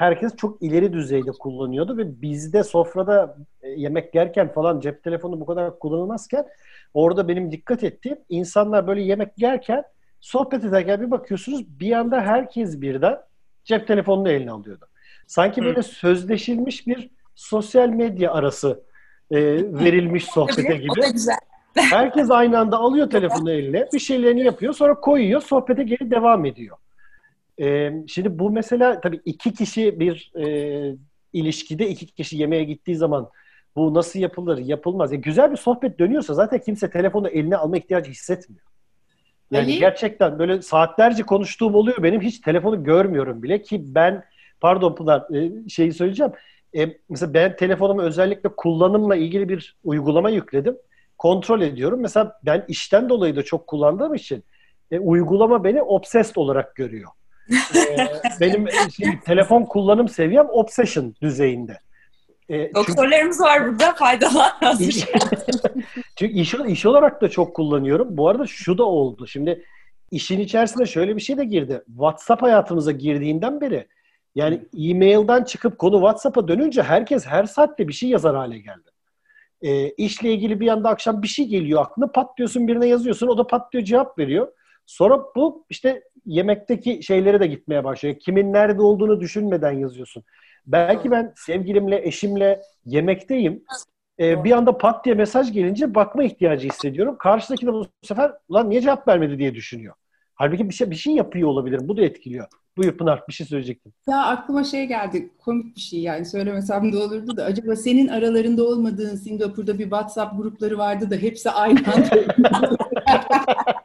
[SPEAKER 4] herkes çok ileri düzeyde kullanıyordu ve bizde sofrada e, yemek yerken falan cep telefonu bu kadar kullanılmazken orada benim dikkat ettiğim insanlar böyle yemek yerken sohbet ederken bir bakıyorsunuz bir anda herkes birden cep telefonunu eline alıyordu. Sanki böyle Hı. sözleşilmiş bir sosyal medya arası e, verilmiş sohbete gibi. Herkes aynı anda alıyor [LAUGHS] telefonu eline, bir şeylerini yapıyor, sonra koyuyor, sohbete geri devam ediyor. E, şimdi bu mesela tabii iki kişi bir e, ilişkide iki kişi yemeğe gittiği zaman bu nasıl yapılır, yapılmaz. Yani güzel bir sohbet dönüyorsa zaten kimse telefonu eline alma ihtiyacı hissetmiyor. Yani
[SPEAKER 3] Ali?
[SPEAKER 4] gerçekten böyle saatlerce konuştuğum oluyor benim. Hiç telefonu görmüyorum bile ki ben pardon Pınar e, şeyi söyleyeceğim. E, mesela ben telefonumu özellikle kullanımla ilgili bir uygulama yükledim. Kontrol ediyorum. Mesela ben işten dolayı da çok kullandığım için e, uygulama beni obsessed olarak görüyor. E, benim e, şimdi, telefon kullanım seviyem obsession düzeyinde. E, çünkü-
[SPEAKER 1] Doktorlarımız var burada faydalan hazır. [LAUGHS]
[SPEAKER 4] Çünkü iş, iş olarak da çok kullanıyorum. Bu arada şu da oldu. Şimdi işin içerisine şöyle bir şey de girdi. WhatsApp hayatımıza girdiğinden beri yani e-mail'den çıkıp konu WhatsApp'a dönünce herkes her saatte bir şey yazar hale geldi. E, işle ilgili bir anda akşam bir şey geliyor aklına pat diyorsun birine yazıyorsun o da pat diyor cevap veriyor. Sonra bu işte yemekteki şeylere de gitmeye başlıyor. Kimin nerede olduğunu düşünmeden yazıyorsun. Belki ben sevgilimle, eşimle yemekteyim. Ee, bir anda pat diye mesaj gelince bakma ihtiyacı hissediyorum. Karşıdaki de bu sefer ulan niye cevap vermedi diye düşünüyor. Halbuki bir şey bir şey yapıyor olabilirim. Bu da etkiliyor. Buyur Pınar bir şey söyleyecektim.
[SPEAKER 3] Ya aklıma şey geldi, komik bir şey yani söylemesem de olurdu da acaba senin aralarında olmadığın Singapur'da bir WhatsApp grupları vardı da hepsi aynı anda. [LAUGHS]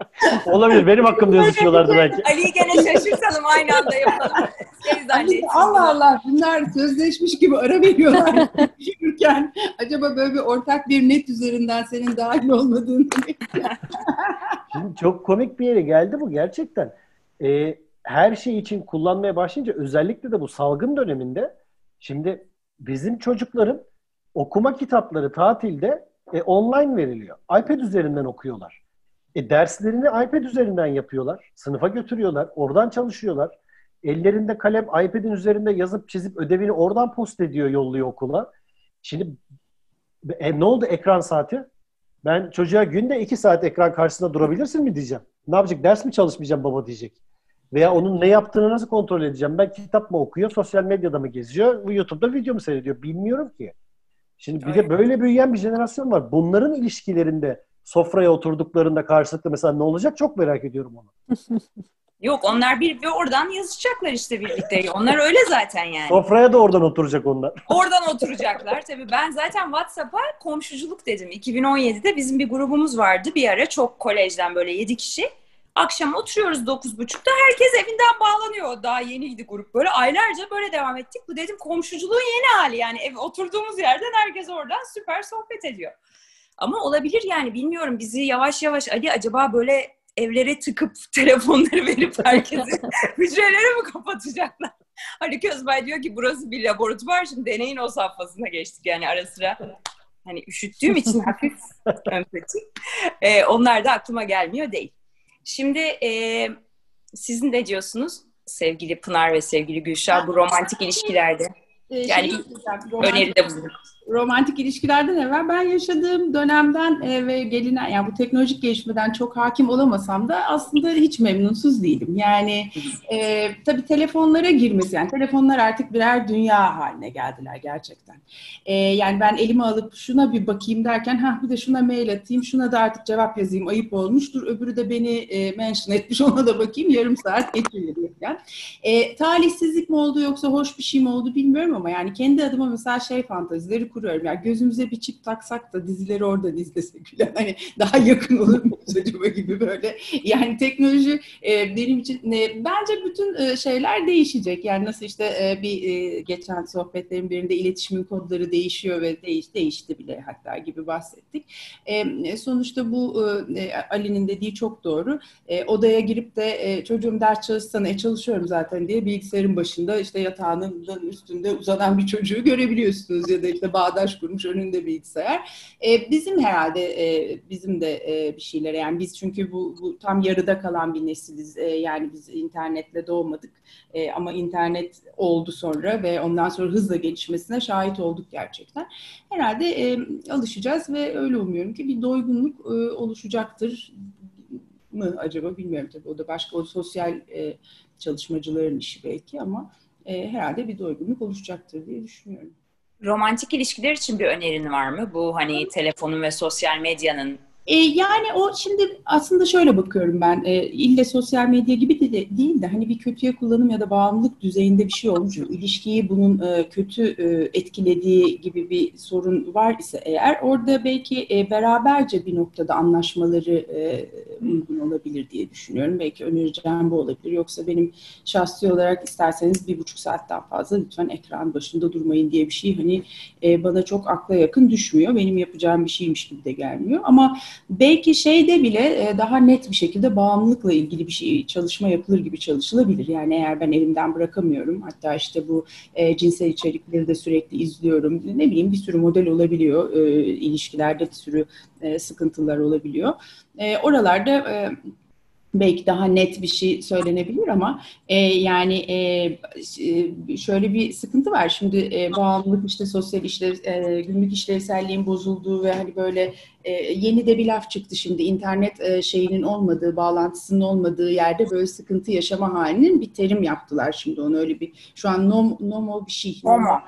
[SPEAKER 4] Olabilir. Benim hakkımda yazışıyorlardı belki.
[SPEAKER 1] Ali'yi gene şaşırtalım aynı anda yapalım. Şey.
[SPEAKER 3] Allah Allah bunlar sözleşmiş gibi ara veriyorlar [LAUGHS] düşünürken acaba böyle bir ortak bir net üzerinden senin dahil olmadığını [LAUGHS]
[SPEAKER 4] Şimdi çok komik bir yere geldi bu gerçekten. Ee, her şey için kullanmaya başlayınca özellikle de bu salgın döneminde şimdi bizim çocukların okuma kitapları tatilde e, online veriliyor. iPad üzerinden okuyorlar. E, derslerini iPad üzerinden yapıyorlar. Sınıfa götürüyorlar. Oradan çalışıyorlar. Ellerinde kalem iPad'in üzerinde yazıp çizip ödevini oradan post ediyor, yolluyor okula. Şimdi e, ne oldu ekran saati? Ben çocuğa günde iki saat ekran karşısında durabilirsin mi diyeceğim. Ne yapacak? Ders mi çalışmayacağım baba diyecek. Veya onun ne yaptığını nasıl kontrol edeceğim? Ben kitap mı okuyor, sosyal medyada mı geziyor, YouTube'da video mu seyrediyor? Bilmiyorum ki. Şimdi bir de böyle büyüyen bir jenerasyon var. Bunların ilişkilerinde sofraya oturduklarında karşılıklı mesela ne olacak çok merak ediyorum onu. [LAUGHS]
[SPEAKER 1] Yok onlar bir ve oradan yazışacaklar işte birlikte. Onlar öyle zaten yani.
[SPEAKER 4] Sofraya da oradan oturacak onlar. [LAUGHS]
[SPEAKER 1] Oradan oturacaklar. Tabii ben zaten WhatsApp'a komşuculuk dedim. 2017'de bizim bir grubumuz vardı. Bir ara çok kolejden böyle 7 kişi. Akşam oturuyoruz 9.30'da. Herkes evinden bağlanıyor. Daha yeniydi grup. Böyle aylarca böyle devam ettik. Bu dedim komşuculuğun yeni hali. Yani ev oturduğumuz yerden herkes oradan süper sohbet ediyor. Ama olabilir yani bilmiyorum bizi yavaş yavaş Ali acaba böyle evlere tıkıp [LAUGHS] telefonları verip herkesi [LAUGHS] hücreleri mi kapatacaklar? [LAUGHS] Hani Közbay diyor ki burası bir laboratuvar şimdi deneyin o safhasına geçtik yani ara sıra. Hani üşüttüğüm için hafif empati. Ee, onlar da aklıma gelmiyor değil. Şimdi e, sizin de diyorsunuz sevgili Pınar ve sevgili Gülşah bu romantik ilişkilerde
[SPEAKER 3] Ee,
[SPEAKER 1] Yani
[SPEAKER 3] şey romantik-
[SPEAKER 1] öneride bulunun.
[SPEAKER 3] Romantik ilişkilerden evvel ben yaşadığım dönemden e, ve gelinen yani bu teknolojik gelişmeden çok hakim olamasam da aslında hiç memnunsuz değilim. Yani e, tabii telefonlara girmesi yani telefonlar artık birer dünya haline geldiler gerçekten. E, yani ben elime alıp şuna bir bakayım derken ha bir de şuna mail atayım şuna da artık cevap yazayım ayıp olmuştur öbürü de beni e, mention etmiş [LAUGHS] ona da bakayım yarım saat geçiveriyor yani. E, talihsizlik mi oldu yoksa hoş bir şey mi oldu bilmiyorum ama yani kendi adıma mesela şey fantazileri kuruyorum. Yani gözümüze bir çip taksak da dizileri orada izlesek falan hani daha yakın olur muyuz acaba gibi böyle. Yani teknoloji e, benim için e, bence bütün e, şeyler değişecek. Yani nasıl işte e, bir e, geçen sohbetlerin birinde iletişimin kodları değişiyor ve değiş değişti bile hatta gibi bahsettik. E, sonuçta bu e, Ali'nin dediği çok doğru. E, odaya girip de e, çocuğum ders çalışsana, e, çalışıyorum zaten diye bilgisayarın başında işte yatağının üstünde uzanan bir çocuğu görebiliyorsunuz ya da işte bağdaş kurmuş önünde bilgisayar. E, bizim herhalde e, bizim de e, bir şeylere yani biz çünkü bu, bu tam yarıda kalan bir nesiliz. E, yani biz internetle doğmadık e, ama internet oldu sonra ve ondan sonra hızla gelişmesine şahit olduk gerçekten. Herhalde e, alışacağız ve öyle umuyorum ki bir doygunluk e, oluşacaktır mı acaba bilmiyorum tabii o da başka o sosyal e, çalışmacıların işi belki ama e, herhalde bir doygunluk oluşacaktır diye düşünüyorum.
[SPEAKER 1] Romantik ilişkiler için bir önerin var mı? Bu hani telefonun ve sosyal medyanın
[SPEAKER 3] E, yani o şimdi aslında şöyle bakıyorum ben e, ille sosyal medya gibi de, de değil de hani bir kötüye kullanım ya da bağımlılık düzeyinde bir şey olmuş. İlişkiyi bunun e, kötü e, etkilediği gibi bir sorun var ise eğer orada belki e, beraberce bir noktada anlaşmaları e, uygun olabilir diye düşünüyorum. Belki önereceğim bu olabilir. Yoksa benim şahsi olarak isterseniz bir buçuk saatten fazla lütfen ekran başında durmayın diye bir şey hani e, bana çok akla yakın düşmüyor. Benim yapacağım bir şeymiş gibi de gelmiyor. Ama belki şeyde bile e, daha net bir şekilde bağımlılıkla ilgili bir şey çalışma yapılır gibi çalışılabilir. Yani eğer ben elimden bırakamıyorum hatta işte bu e, cinsel içerikleri de sürekli izliyorum. Ne bileyim bir sürü model olabiliyor. E, ilişkilerde bir sürü sıkıntılar olabiliyor. Oralarda belki daha net bir şey söylenebilir ama e, yani e, şöyle bir sıkıntı var. Şimdi e, bağımlılık işte sosyal işlev, e, günlük işlevselliğin bozulduğu ve hani böyle e, yeni de bir laf çıktı şimdi internet e, şeyinin olmadığı, bağlantısının olmadığı yerde böyle sıkıntı yaşama halinin bir terim yaptılar şimdi onu öyle bir şu an nom, nomo bir şey.
[SPEAKER 1] Nomo.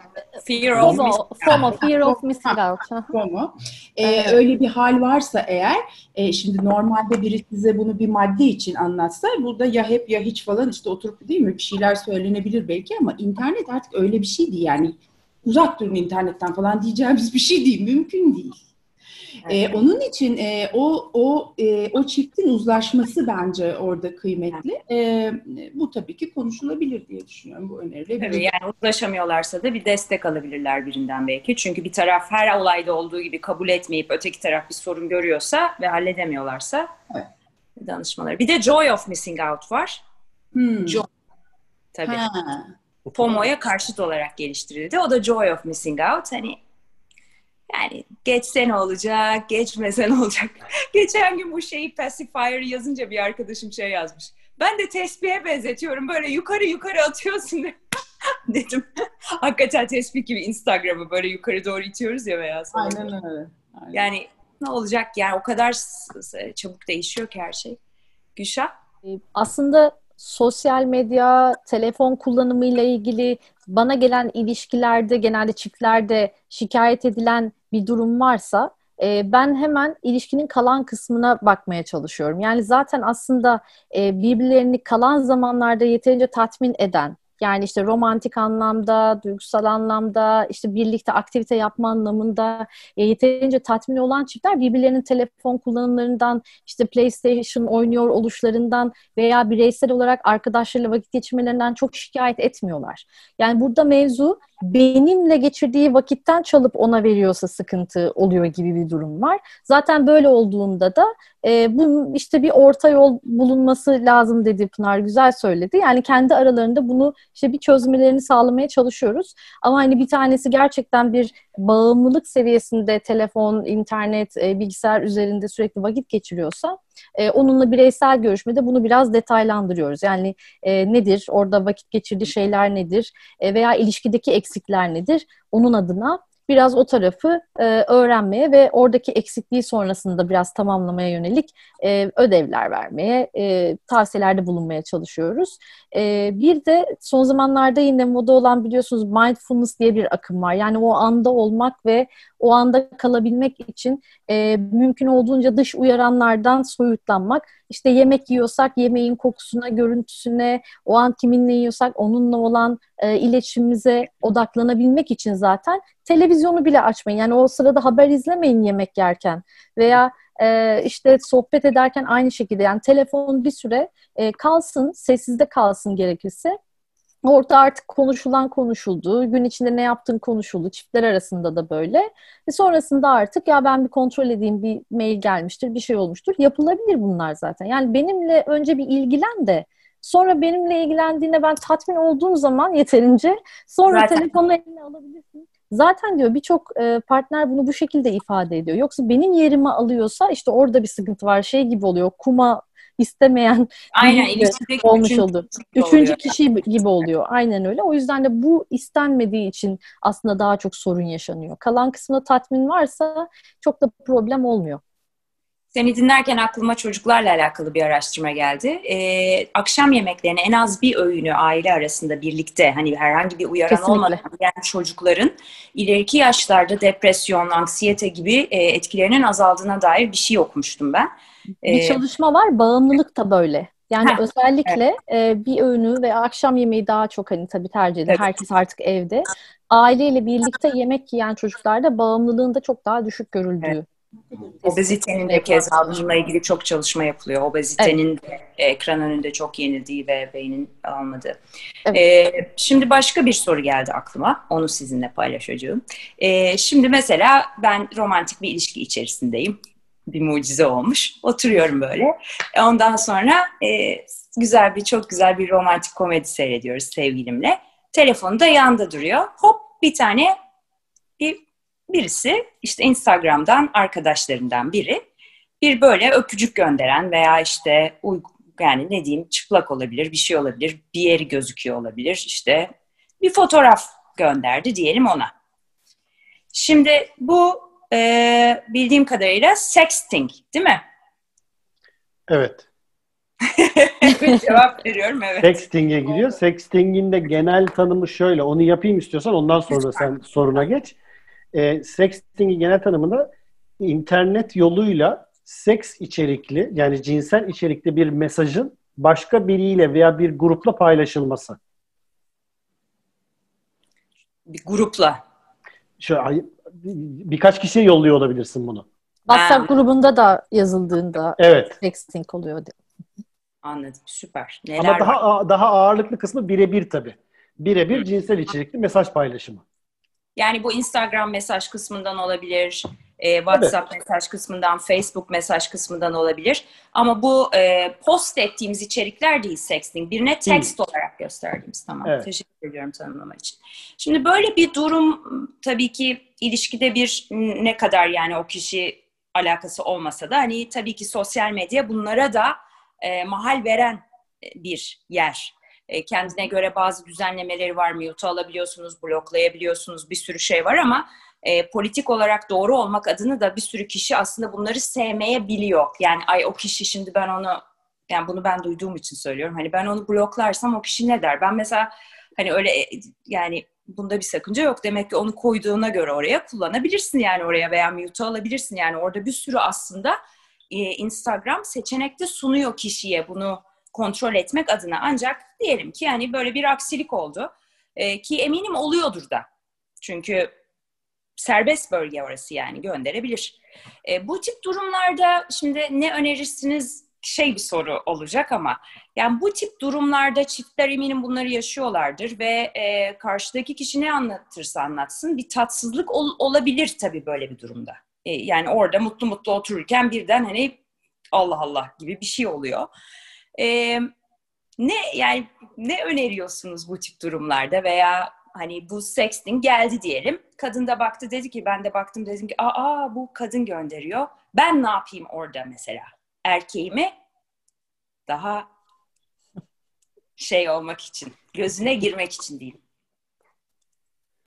[SPEAKER 1] Fear of
[SPEAKER 2] FOMO, FOMO, fear of missing out.
[SPEAKER 3] FOMO. E, öyle bir hal varsa eğer e, şimdi normalde biri size bunu bir madde için anlatsa burada ya hep ya hiç falan işte oturup değil mi bir şeyler söylenebilir belki ama internet artık öyle bir şey değil yani uzak durun internetten falan diyeceğimiz bir şey değil mümkün değil. Ee, onun için e, o o e, o çiftin uzlaşması bence orada kıymetli. E, bu tabii ki konuşulabilir diye düşünüyorum. Bu önerilebilir.
[SPEAKER 1] Tabii yani uzlaşamıyorlarsa da bir destek alabilirler birinden belki. Çünkü bir taraf her olayda olduğu gibi kabul etmeyip öteki taraf bir sorun görüyorsa ve halledemiyorlarsa
[SPEAKER 3] Evet.
[SPEAKER 1] danışmaları. Bir de joy of missing out var.
[SPEAKER 3] Hmm.
[SPEAKER 1] Joy. Tabii.
[SPEAKER 3] Ha.
[SPEAKER 1] FOMO'ya karşıt olarak geliştirildi. O da joy of missing out. Hani yani geçse ne olacak, geçmese ne olacak? [LAUGHS] Geçen gün bu şeyi pacifier yazınca bir arkadaşım şey yazmış. Ben de tespihe benzetiyorum. Böyle yukarı yukarı atıyorsun [LAUGHS] dedim. [LAUGHS] Hakikaten tesbih gibi Instagram'ı böyle yukarı doğru itiyoruz ya veya sana.
[SPEAKER 3] Aynen öyle. Aynen.
[SPEAKER 1] Yani ne olacak yani o kadar çabuk değişiyor ki her şey. Gülşah?
[SPEAKER 2] Ee, Aslında sosyal medya, telefon kullanımıyla ilgili bana gelen ilişkilerde genelde çiftlerde şikayet edilen bir durum varsa e, ben hemen ilişkinin kalan kısmına bakmaya çalışıyorum. Yani zaten aslında e, birbirlerini kalan zamanlarda yeterince tatmin eden yani işte romantik anlamda, duygusal anlamda, işte birlikte aktivite yapma anlamında e, yeterince tatmin olan çiftler birbirlerinin telefon kullanımlarından, işte PlayStation oynuyor oluşlarından veya bireysel olarak arkadaşlarıyla vakit geçirmelerinden çok şikayet etmiyorlar. Yani burada mevzu benimle geçirdiği vakitten çalıp ona veriyorsa sıkıntı oluyor gibi bir durum var. Zaten böyle olduğunda da e, bunun işte bir orta yol bulunması lazım dedi Pınar güzel söyledi. Yani kendi aralarında bunu işte bir çözmelerini sağlamaya çalışıyoruz. Ama hani bir tanesi gerçekten bir bağımlılık seviyesinde telefon, internet, e, bilgisayar üzerinde sürekli vakit geçiriyorsa e, onunla bireysel görüşmede bunu biraz detaylandırıyoruz. Yani e, nedir, orada vakit geçirdiği şeyler nedir e, veya ilişkideki eksikler nedir? Onun adına biraz o tarafı e, öğrenmeye ve oradaki eksikliği sonrasında biraz tamamlamaya yönelik e, ödevler vermeye, e, tavsiyelerde bulunmaya çalışıyoruz. E, bir de son zamanlarda yine moda olan biliyorsunuz mindfulness diye bir akım var. Yani o anda olmak ve o anda kalabilmek için e, mümkün olduğunca dış uyaranlardan soyutlanmak. İşte yemek yiyorsak yemeğin kokusuna, görüntüsüne, o an kiminle yiyorsak onunla olan e, iletişimimize odaklanabilmek için zaten televizyonu bile açmayın. Yani o sırada haber izlemeyin yemek yerken veya e, işte sohbet ederken aynı şekilde yani telefon bir süre e, kalsın, sessizde kalsın gerekirse. Orada artık konuşulan konuşuldu. Gün içinde ne yaptığın konuşuldu. Çiftler arasında da böyle. Ve sonrasında artık ya ben bir kontrol edeyim bir mail gelmiştir, bir şey olmuştur. Yapılabilir bunlar zaten. Yani benimle önce bir ilgilen de sonra benimle ilgilendiğinde ben tatmin olduğum zaman yeterince sonra
[SPEAKER 1] Zaten.
[SPEAKER 2] telefonla eline alabilirsin. Zaten diyor birçok e, partner bunu bu şekilde ifade ediyor. Yoksa benim yerimi alıyorsa işte orada bir sıkıntı var. Şey gibi oluyor. Kuma istemeyen
[SPEAKER 1] Aynen ilişkideki
[SPEAKER 2] olmuş
[SPEAKER 1] üçüncü
[SPEAKER 2] oldu.
[SPEAKER 1] kişi
[SPEAKER 2] Üçüncü
[SPEAKER 1] oluyor.
[SPEAKER 2] kişi gibi oluyor. Aynen öyle. O yüzden de bu istenmediği için aslında daha çok sorun yaşanıyor. Kalan kısmında tatmin varsa çok da problem olmuyor.
[SPEAKER 1] Seni dinlerken aklıma çocuklarla alakalı bir araştırma geldi. Ee, akşam yemeklerini en az bir öğünü aile arasında birlikte hani herhangi bir uyaran
[SPEAKER 2] Kesinlikle.
[SPEAKER 1] olmadan yiyen çocukların ileriki yaşlarda depresyon, anksiyete gibi e, etkilerinin azaldığına dair bir şey okumuştum ben.
[SPEAKER 2] Bir
[SPEAKER 1] Ee,
[SPEAKER 2] çalışma var, bağımlılık da böyle. Yani
[SPEAKER 1] Heh,
[SPEAKER 2] özellikle e, bir öğünü ve akşam yemeği daha çok hani tabii tercih edilir.
[SPEAKER 1] Evet.
[SPEAKER 2] Herkes artık evde. Aileyle birlikte yemek yiyen çocuklarda bağımlılığın da çok daha düşük görüldüğü.
[SPEAKER 1] Obezitenin de keza bununla ilgili çok çalışma yapılıyor. Obezitenin de ekran önünde çok yenildiği ve beynin almadığı.
[SPEAKER 2] Evet.
[SPEAKER 1] Ee, şimdi başka bir soru geldi aklıma. Onu sizinle paylaşacağım. Ee, şimdi mesela ben romantik bir ilişki içerisindeyim. Bir mucize olmuş. Oturuyorum böyle. E, Ondan sonra e, güzel bir, çok güzel bir romantik komedi seyrediyoruz sevgilimle. Telefonu da yanda duruyor. Hop bir tane bir birisi işte Instagram'dan arkadaşlarından biri bir böyle öpücük gönderen veya işte yani ne diyeyim çıplak olabilir, bir şey olabilir, bir yeri gözüküyor olabilir işte bir fotoğraf gönderdi diyelim ona. Şimdi bu e, bildiğim kadarıyla sexting değil mi?
[SPEAKER 4] Evet. [LAUGHS]
[SPEAKER 1] cevap veriyorum evet.
[SPEAKER 4] Sexting'e giriyor. Sexting'in de genel tanımı şöyle. Onu yapayım istiyorsan ondan sonra sen soruna geç. E, sexting'in genel tanımında internet yoluyla seks içerikli yani cinsel içerikli bir mesajın başka biriyle veya bir grupla paylaşılması.
[SPEAKER 1] Bir grupla.
[SPEAKER 4] Şöyle, ay- birkaç kişiye yolluyor olabilirsin bunu.
[SPEAKER 2] WhatsApp
[SPEAKER 1] Ha.
[SPEAKER 2] grubunda da yazıldığında
[SPEAKER 4] Evet.
[SPEAKER 2] sexting oluyor.
[SPEAKER 1] Anladım süper. Neler
[SPEAKER 4] Ama daha
[SPEAKER 1] var?
[SPEAKER 4] daha ağırlıklı kısmı birebir tabii. Birebir cinsel içerikli mesaj paylaşımı.
[SPEAKER 1] Yani bu Instagram mesaj kısmından olabilir, e, WhatsApp mesaj kısmından, Facebook mesaj kısmından olabilir. Ama bu e, post ettiğimiz içerikler değil sexting. Birine text olarak gösterdiğimiz. Tamam.
[SPEAKER 4] Evet.
[SPEAKER 1] Teşekkür ediyorum tanımlama için. Şimdi böyle bir durum tabii ki ilişkide bir ne kadar yani o kişi alakası olmasa da hani tabii ki sosyal medya bunlara da e, mahal veren e, bir yer. E, kendine göre bazı düzenlemeleri var. Mute alabiliyorsunuz, bloklayabiliyorsunuz. Bir sürü şey var ama e, politik olarak doğru olmak adına da bir sürü kişi aslında bunları sevmeyebiliyor. Yani ay o kişi şimdi ben onu yani bunu ben duyduğum için söylüyorum. Hani ben onu bloklarsam o kişi ne der? Ben mesela hani öyle e, yani bunda bir sakınca yok. Demek ki onu koyduğuna göre oraya kullanabilirsin yani oraya veya mute alabilirsin. Yani orada bir sürü aslında e, Instagram seçenekte sunuyor kişiye bunu kontrol etmek adına. Ancak diyelim ki yani böyle bir aksilik oldu. E, ki eminim oluyordur da. Çünkü serbest bölge orası yani gönderebilir. E, bu tip durumlarda şimdi ne önerirsiniz şey bir soru olacak ama yani bu tip durumlarda çiftler eminim bunları yaşıyorlardır ve e, karşıdaki kişi ne anlatırsa anlatsın bir tatsızlık ol- olabilir tabii böyle bir durumda. E, yani orada mutlu mutlu otururken birden hani Allah Allah gibi bir şey oluyor. E, ne yani ne öneriyorsunuz bu tip durumlarda veya hani bu sexting geldi diyelim. Kadın da baktı dedi ki ben de baktım dedim ki aa bu kadın gönderiyor. Ben ne yapayım orada mesela? Erkeğimi daha şey olmak için, gözüne girmek için değil.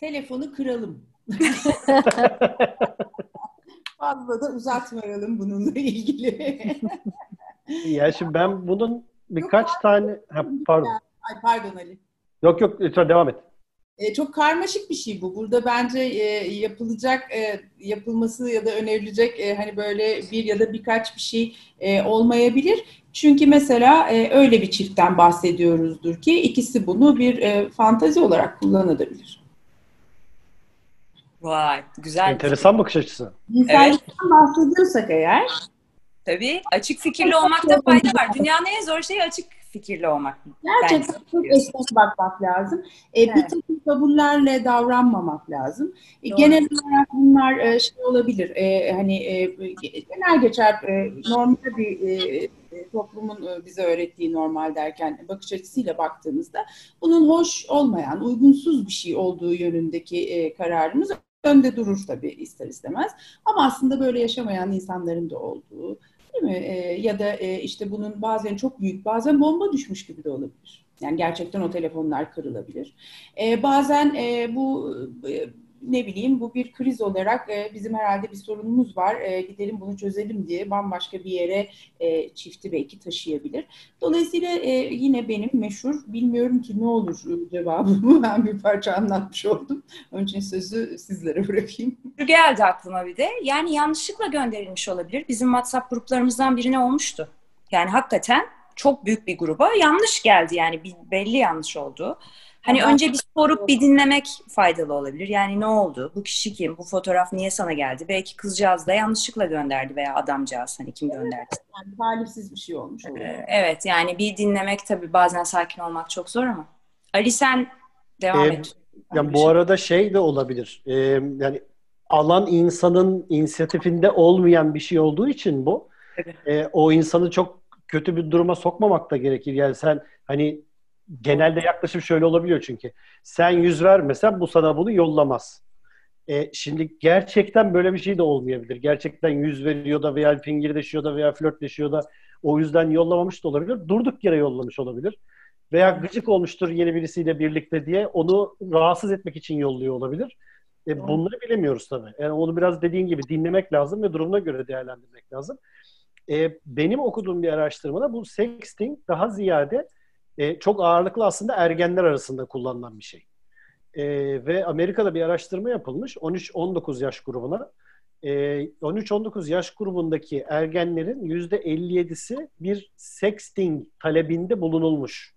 [SPEAKER 3] Telefonu kıralım. [LAUGHS] Fazla da uzatmayalım bununla ilgili. [LAUGHS]
[SPEAKER 4] Ya şimdi ben bunun birkaç tane ha, pardon.
[SPEAKER 3] Ay pardon Ali.
[SPEAKER 4] Yok yok lütfen devam et.
[SPEAKER 3] E, çok karmaşık bir şey bu. Burada bence e, yapılacak, e, yapılması ya da önerilecek e, hani böyle bir ya da birkaç bir şey e, olmayabilir. Çünkü mesela e, öyle bir çiftten bahsediyoruzdur ki ikisi bunu bir e, fantazi olarak kullanabilir.
[SPEAKER 1] Vay güzel.
[SPEAKER 4] Enteresan bakış açısı.
[SPEAKER 3] Cinsellikten bahsediyorsak eğer
[SPEAKER 1] Tabii açık fikirli olmakta fayda var. Dünyanın en zor şeyi açık fikirli olmak.
[SPEAKER 3] Gerçekten çok esnek bakmak lazım. E, Bir
[SPEAKER 1] Evet.
[SPEAKER 3] takım kabullerle davranmamak lazım. E,
[SPEAKER 1] Doğru.
[SPEAKER 3] genel olarak bunlar e, şey olabilir. e, hani e, genel geçer e, normal bir e, toplumun e, bize öğrettiği normal derken bakış açısıyla baktığımızda bunun hoş olmayan, uygunsuz bir şey olduğu yönündeki e, kararımız önde durur tabii ister istemez. Ama aslında böyle yaşamayan insanların da olduğu, değil mi? E, ya da e, işte bunun bazen çok büyük, bazen bomba düşmüş gibi de olabilir. Yani gerçekten o telefonlar kırılabilir. E, bazen e, bu e, ne bileyim bu bir kriz olarak e, bizim herhalde bir sorunumuz var. E, gidelim bunu çözelim diye bambaşka bir yere e, çifti belki taşıyabilir. Dolayısıyla e, yine benim meşhur bilmiyorum ki ne olur cevabımı [LAUGHS] ben bir parça anlatmış oldum. Onun için sözü sizlere bırakayım.
[SPEAKER 1] Geldi aklıma bir de. Yani yanlışlıkla gönderilmiş olabilir. Bizim WhatsApp gruplarımızdan birine olmuştu. Yani hakikaten çok büyük bir gruba yanlış geldi yani belli yanlış oldu. Hani önce bir sorup bir dinlemek faydalı olabilir. Yani ne oldu? Bu kişi kim? Bu fotoğraf niye sana geldi? Belki kızcağız da yanlışlıkla gönderdi veya adamcağız hani kim gönderdi?
[SPEAKER 3] Yani talihsiz bir şey olmuş oluyor.
[SPEAKER 1] Ee, evet yani bir dinlemek tabii bazen sakin olmak çok zor ama. Ali sen devam ee, et.
[SPEAKER 4] Yani bu şey. arada şey de olabilir. Ee, yani alan insanın inisiyatifinde olmayan bir şey olduğu için bu. Evet. E, o insanı çok kötü bir duruma sokmamak da gerekir. Yani sen hani genelde yaklaşım şöyle olabiliyor çünkü. Sen yüz vermesen bu sana bunu yollamaz. E, şimdi gerçekten böyle bir şey de olmayabilir. Gerçekten yüz veriyor da veya fingirdeşiyor da veya flörtleşiyor da o yüzden yollamamış da olabilir. Durduk yere yollamış olabilir. Veya gıcık olmuştur yeni birisiyle birlikte diye onu rahatsız etmek için yolluyor olabilir. E, bunları bilemiyoruz tabii. Yani onu biraz dediğin gibi dinlemek lazım ve durumuna göre değerlendirmek lazım. E, benim okuduğum bir araştırmada bu sexting daha ziyade e, çok ağırlıklı aslında ergenler arasında kullanılan bir şey. E, ve Amerika'da bir araştırma yapılmış 13-19 yaş grubuna. E, 13-19 yaş grubundaki ergenlerin %57'si bir sexting talebinde bulunulmuş.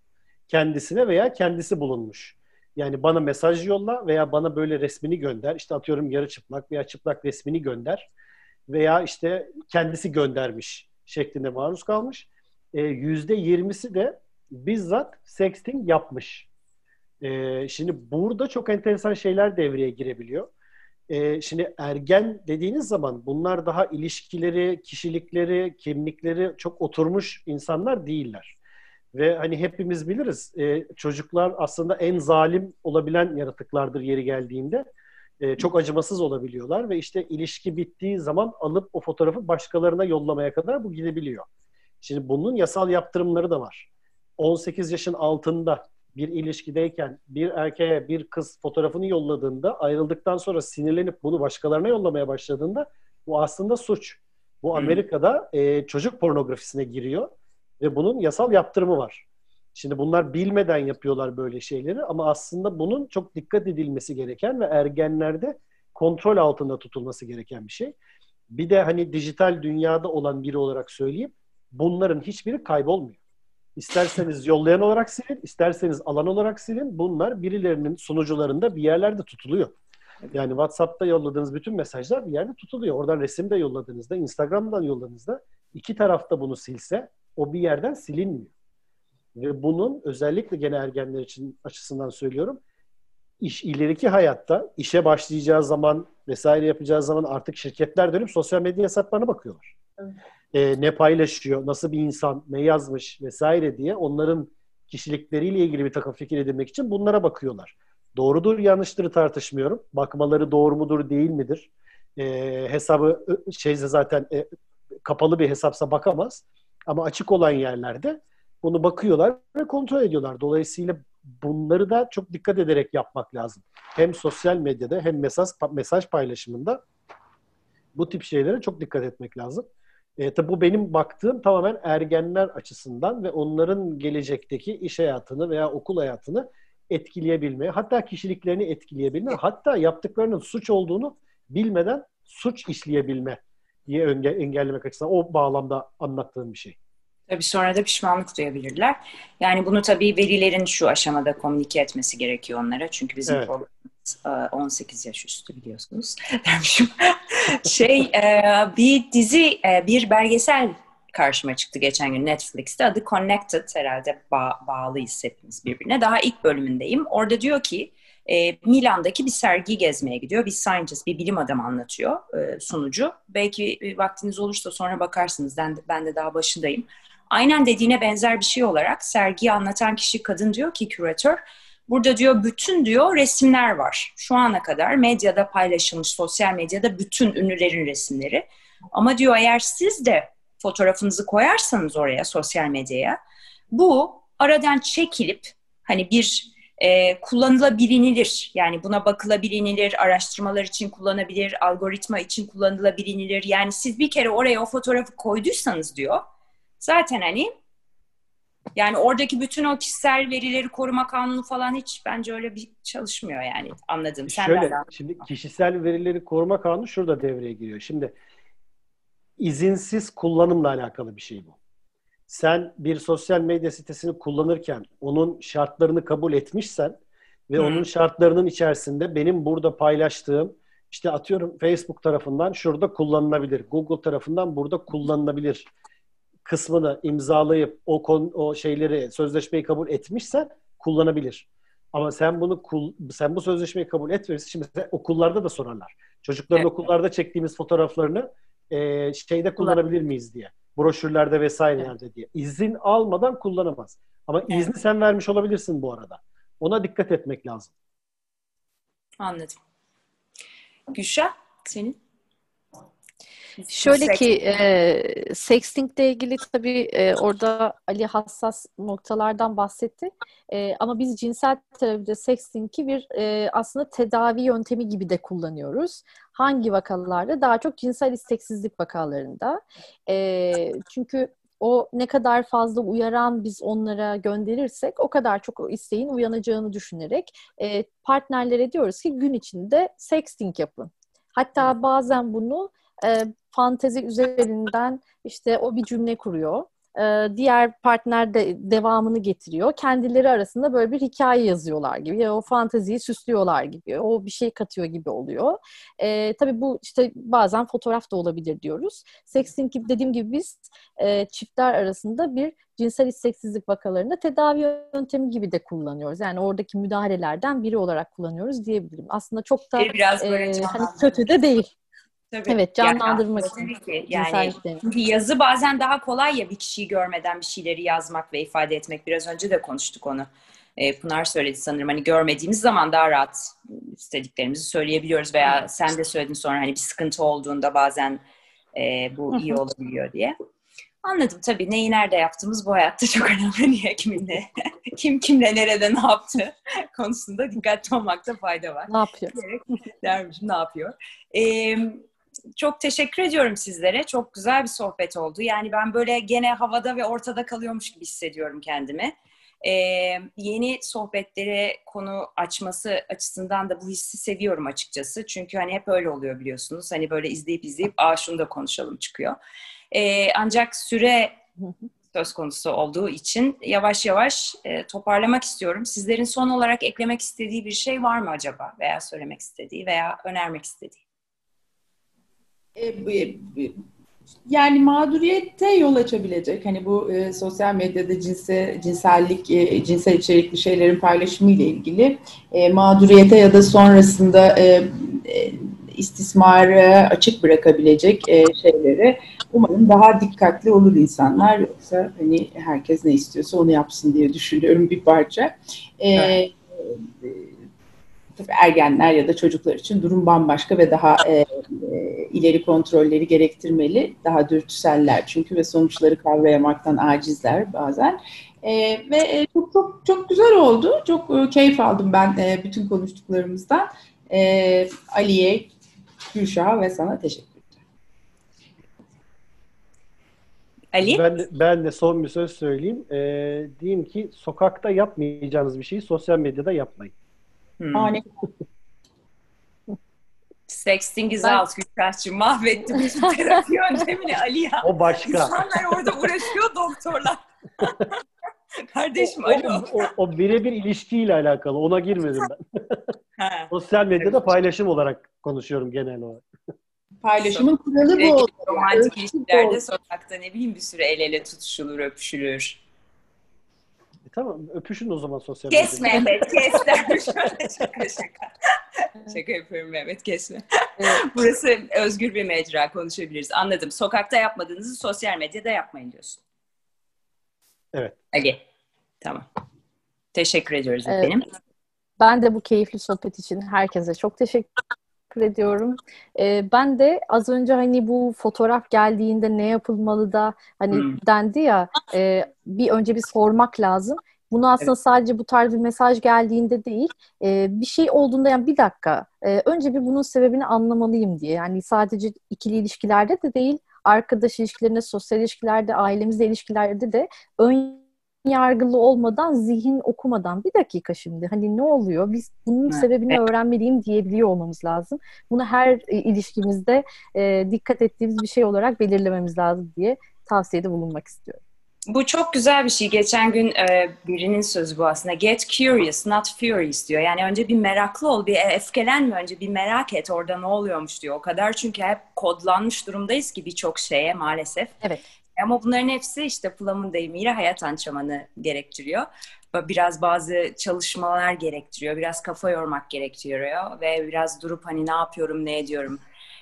[SPEAKER 4] Kendisine veya kendisi bulunmuş. Yani bana mesaj yolla veya bana böyle resmini gönder. İşte atıyorum yarı çıplak veya çıplak resmini gönder. Veya işte kendisi göndermiş şeklinde maruz kalmış. Yüzde yirmisi de bizzat sexting yapmış. Ee, şimdi burada çok enteresan şeyler devreye girebiliyor. Ee, şimdi ergen dediğiniz zaman bunlar daha ilişkileri, kişilikleri, kimlikleri çok oturmuş insanlar değiller. Ve hani hepimiz biliriz e, çocuklar aslında en zalim olabilen yaratıklardır yeri geldiğinde. E, çok acımasız olabiliyorlar ve işte ilişki bittiği zaman alıp o fotoğrafı başkalarına yollamaya kadar bu gidebiliyor. Şimdi bunun yasal yaptırımları da var. 18 yaşın altında bir ilişkideyken bir erkeğe bir kız fotoğrafını yolladığında ayrıldıktan sonra sinirlenip bunu başkalarına yollamaya başladığında bu aslında suç. Bu Amerika'da e, çocuk pornografisine giriyor ve bunun yasal yaptırımı var. Şimdi bunlar bilmeden yapıyorlar böyle şeyleri ama aslında bunun çok dikkat edilmesi gereken ve ergenlerde kontrol altında tutulması gereken bir şey. Bir de hani dijital dünyada olan biri olarak söyleyeyim bunların hiçbiri kaybolmuyor. İsterseniz yollayan olarak silin, isterseniz alan olarak silin. Bunlar birilerinin sunucularında bir yerlerde tutuluyor. Yani WhatsApp'ta yolladığınız bütün mesajlar bir yerde tutuluyor. Oradan resim de yolladığınızda, Instagram'dan yolladığınızda iki tarafta bunu silse o bir yerden silinmiyor. Ve bunun özellikle gene ergenler için açısından söylüyorum. İş, ileriki hayatta işe başlayacağı zaman vesaire yapacağı zaman artık şirketler dönüp sosyal medya hesaplarına bakıyorlar. Evet e, ne paylaşıyor, nasıl bir insan, ne yazmış vesaire diye onların kişilikleriyle ilgili bir takım fikir edinmek için bunlara bakıyorlar. Doğrudur, yanlıştır tartışmıyorum. Bakmaları doğru mudur, değil midir? E, hesabı şeyse zaten e, kapalı bir hesapsa bakamaz. Ama açık olan yerlerde bunu bakıyorlar ve kontrol ediyorlar. Dolayısıyla bunları da çok dikkat ederek yapmak lazım. Hem sosyal medyada hem mesaj mesaj paylaşımında bu tip şeylere çok dikkat etmek lazım. E, tabi bu benim baktığım tamamen ergenler açısından ve onların gelecekteki iş hayatını veya okul hayatını etkileyebilmeye, hatta kişiliklerini etkileyebilme, hatta yaptıklarının suç olduğunu bilmeden suç işleyebilme diye engellemek açısından o bağlamda anlattığım bir şey.
[SPEAKER 1] Tabii sonra da pişmanlık duyabilirler. Yani bunu tabii velilerin şu aşamada komünike etmesi gerekiyor onlara. Çünkü bizim evet. 18 yaş üstü biliyorsunuz. [LAUGHS] şey e, bir dizi bir belgesel karşıma çıktı geçen gün Netflix'te. Adı Connected herhalde ba- bağlıyız hepimiz birbirine. Daha ilk bölümündeyim. Orada diyor ki e, Milan'daki bir sergi gezmeye gidiyor. Bir scientist, bir bilim adamı anlatıyor e, sunucu. Belki vaktiniz olursa sonra bakarsınız. Ben de, ben de daha başındayım. Aynen dediğine benzer bir şey olarak sergiyi anlatan kişi kadın diyor ki küratör Burada diyor bütün diyor resimler var. Şu ana kadar medyada paylaşılmış, sosyal medyada bütün ünlülerin resimleri. Ama diyor eğer siz de fotoğrafınızı koyarsanız oraya sosyal medyaya bu aradan çekilip hani bir e, kullanılabilinilir. Yani buna bakılabilinilir, araştırmalar için kullanabilir, algoritma için kullanılabilinilir. Yani siz bir kere oraya o fotoğrafı koyduysanız diyor, zaten hani yani oradaki bütün o kişisel verileri koruma kanunu falan hiç bence öyle bir çalışmıyor yani anladım.
[SPEAKER 4] Sen Şöyle, şimdi kişisel verileri koruma kanunu şurada devreye giriyor. Şimdi izinsiz kullanımla alakalı bir şey bu. Sen bir sosyal medya sitesini kullanırken onun şartlarını kabul etmişsen ve hmm. onun şartlarının içerisinde benim burada paylaştığım işte atıyorum Facebook tarafından şurada kullanılabilir. Google tarafından burada kullanılabilir kısmını imzalayıp o kon, o şeyleri sözleşmeyi kabul etmişsen kullanabilir. Ama sen bunu sen bu sözleşmeyi kabul etmiyorsun. Şimdi okullarda da sorarlar. Çocukların evet. okullarda çektiğimiz fotoğraflarını e, şeyde kullanabilir miyiz diye. Broşürlerde vesairelerde evet. diye. İzin almadan kullanamaz. Ama evet. izni sen vermiş olabilirsin bu arada. Ona dikkat etmek lazım.
[SPEAKER 1] Anladım. Gülşah senin?
[SPEAKER 2] Şöyle ki e, sextingle ilgili tabii e, orada Ali hassas noktalardan bahsetti. E, ama biz cinsel terapide sexting'i bir e, aslında tedavi yöntemi gibi de kullanıyoruz. Hangi vakalarda? Daha çok cinsel isteksizlik vakalarında. E, çünkü o ne kadar fazla uyaran biz onlara gönderirsek o kadar çok o isteğin uyanacağını düşünerek e, partnerlere diyoruz ki gün içinde sexting yapın. Hatta bazen bunu e, fantezi üzerinden işte o bir cümle kuruyor. Ee, diğer partner de devamını getiriyor. Kendileri arasında böyle bir hikaye yazıyorlar gibi. Ya o fanteziyi süslüyorlar gibi. O bir şey katıyor gibi oluyor. Ee, tabii bu işte bazen fotoğraf da olabilir diyoruz. Sexting dediğim gibi biz e, çiftler arasında bir cinsel isteksizlik vakalarında tedavi yöntemi gibi de kullanıyoruz. Yani oradaki müdahalelerden biri olarak kullanıyoruz diyebilirim. Aslında çok da
[SPEAKER 1] biraz böyle
[SPEAKER 2] e, hani kötü de değil.
[SPEAKER 1] Tabii.
[SPEAKER 2] Evet canlandırmak
[SPEAKER 1] yani, için. Yani çünkü yazı bazen daha kolay ya bir kişiyi görmeden bir şeyleri yazmak ve ifade etmek. Biraz önce de konuştuk onu. E, Pınar söyledi sanırım hani görmediğimiz zaman daha rahat istediklerimizi söyleyebiliyoruz veya sen de söyledin sonra hani bir sıkıntı olduğunda bazen e, bu iyi olabiliyor diye. Anladım tabii neyi nerede yaptığımız bu hayatta çok önemli. Niye [LAUGHS] kiminle, kim kimle nerede ne yaptı [LAUGHS] konusunda dikkatli olmakta fayda var.
[SPEAKER 2] Ne yapıyor? [LAUGHS]
[SPEAKER 1] Dermişim ne yapıyor. Ee, çok teşekkür ediyorum sizlere. Çok güzel bir sohbet oldu. Yani ben böyle gene havada ve ortada kalıyormuş gibi hissediyorum kendimi. Ee, yeni sohbetlere konu açması açısından da bu hissi seviyorum açıkçası. Çünkü hani hep öyle oluyor biliyorsunuz. Hani böyle izleyip izleyip aa şunu da konuşalım çıkıyor. Ee, ancak süre söz konusu olduğu için yavaş yavaş e, toparlamak istiyorum. Sizlerin son olarak eklemek istediği bir şey var mı acaba? Veya söylemek istediği veya önermek istediği?
[SPEAKER 3] E, yani mağduriyete yol açabilecek hani bu e, sosyal medyada cinse, cinsellik, e, cinsel içerikli şeylerin paylaşımı ile ilgili e, mağduriyete ya da sonrasında e, e, istismara açık bırakabilecek e, şeyleri umarım daha dikkatli olur insanlar yoksa hani herkes ne istiyorsa onu yapsın diye düşünüyorum bir parça. E, evet tabii ergenler ya da çocuklar için durum bambaşka ve daha e, e, ileri kontrolleri gerektirmeli. Daha dürtüseller çünkü ve sonuçları kavrayamaktan acizler bazen. E, ve e, çok çok çok güzel oldu. Çok e, keyif aldım ben e, bütün konuştuklarımızdan. E, Ali'ye, Gülşah'a ve sana teşekkür ederim.
[SPEAKER 1] Ali?
[SPEAKER 4] Ben de, ben de son bir söz söyleyeyim. E, diyeyim ki sokakta yapmayacağınız bir şeyi sosyal medyada yapmayın.
[SPEAKER 1] Hmm. Ani. Sexting is ben... out Gülşah'cığım. Mahvetti bütün [LAUGHS] terapi yöntemini Ali ya.
[SPEAKER 4] O başka.
[SPEAKER 1] İnsanlar orada uğraşıyor doktorlar. [LAUGHS] Kardeşim
[SPEAKER 4] o, alo. O, o, o birebir ilişkiyle alakalı. Ona girmedim ben. [LAUGHS] Sosyal medyada paylaşım olarak konuşuyorum genel olarak.
[SPEAKER 3] Paylaşımın kuralı bu.
[SPEAKER 1] Romantik ilişkilerde sokakta ne bileyim bir süre el ele tutuşulur, öpüşülür.
[SPEAKER 4] Tamam öpüşün o zaman sosyal
[SPEAKER 1] medyada. Kes Mehmet kes [LAUGHS] şaka şaka. şaka yapıyorum Mehmet kesme. Burası özgür bir mecra konuşabiliriz. Anladım. Sokakta yapmadığınızı sosyal medyada yapmayın diyorsun.
[SPEAKER 4] Evet.
[SPEAKER 1] Ali. Tamam. Teşekkür ediyoruz evet. efendim.
[SPEAKER 2] Ben de bu keyifli sohbet için herkese çok teşekkür ediyorum. Ee, ben de az önce hani bu fotoğraf geldiğinde ne yapılmalı da hani hmm. dendi ya e, bir önce bir sormak lazım. Bunu aslında evet. sadece bu tarz bir mesaj geldiğinde değil, e, bir şey olduğunda yani bir dakika, e, önce bir bunun sebebini anlamalıyım diye. Yani sadece ikili ilişkilerde de değil, arkadaş ilişkilerinde, sosyal ilişkilerde, ailemizle ilişkilerde de ön yargılı olmadan, zihin okumadan bir dakika şimdi hani ne oluyor? Biz bunun evet. sebebini öğrenmeliyim diyebiliyor olmamız lazım. Bunu her e, ilişkimizde e, dikkat ettiğimiz bir şey olarak belirlememiz lazım diye tavsiyede bulunmak istiyorum.
[SPEAKER 1] Bu çok güzel bir şey. Geçen gün e, birinin sözü bu aslında. Get curious, not furious diyor. Yani önce bir meraklı ol, bir efkelenme önce bir merak et orada ne oluyormuş diyor. O kadar çünkü hep kodlanmış durumdayız ki birçok şeye maalesef.
[SPEAKER 2] Evet.
[SPEAKER 1] Ama bunların hepsi işte Plum'un deyimiyle hayat antrenmanı gerektiriyor. Biraz bazı çalışmalar gerektiriyor, biraz kafa yormak gerektiriyor ve biraz durup hani ne yapıyorum, ne ediyorum.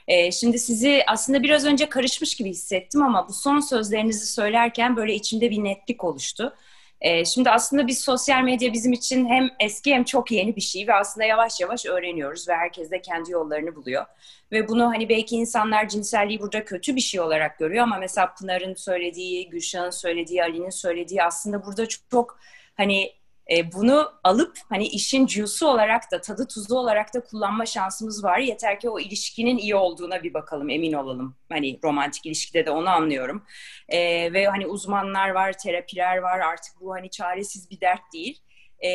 [SPEAKER 1] Ee, şimdi sizi aslında biraz önce karışmış gibi hissettim ama bu son sözlerinizi söylerken böyle içimde bir netlik oluştu. Ee, şimdi aslında biz sosyal medya bizim için hem eski hem çok yeni bir şey ve aslında yavaş yavaş öğreniyoruz ve herkes de kendi yollarını buluyor. Ve bunu hani belki insanlar cinselliği burada kötü bir şey olarak görüyor ama mesela Pınar'ın söylediği, Gülşah'ın söylediği, Ali'nin söylediği aslında burada çok, çok hani e, bunu alıp hani işin juice'u olarak da tadı tuzu olarak da kullanma şansımız var. Yeter ki o ilişkinin iyi olduğuna bir bakalım, emin olalım. Hani romantik ilişkide de onu anlıyorum. E, ve hani uzmanlar var, terapiler var. Artık bu hani çaresiz bir dert değil. E,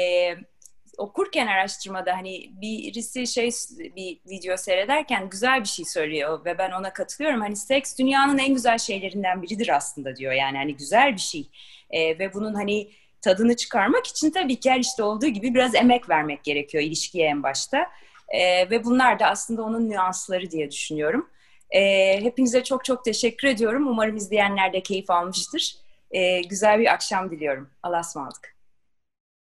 [SPEAKER 1] okurken araştırmada hani birisi şey bir video seyrederken güzel bir şey söylüyor ve ben ona katılıyorum. Hani seks dünyanın en güzel şeylerinden biridir aslında diyor. Yani hani güzel bir şey. E, ve bunun hani tadını çıkarmak için tabii ki her işte olduğu gibi biraz emek vermek gerekiyor ilişkiye en başta. E, ve bunlar da aslında onun nüansları diye düşünüyorum. E, hepinize çok çok teşekkür ediyorum. Umarım izleyenler de keyif almıştır. E, güzel bir akşam diliyorum. Allah'a ısmarladık.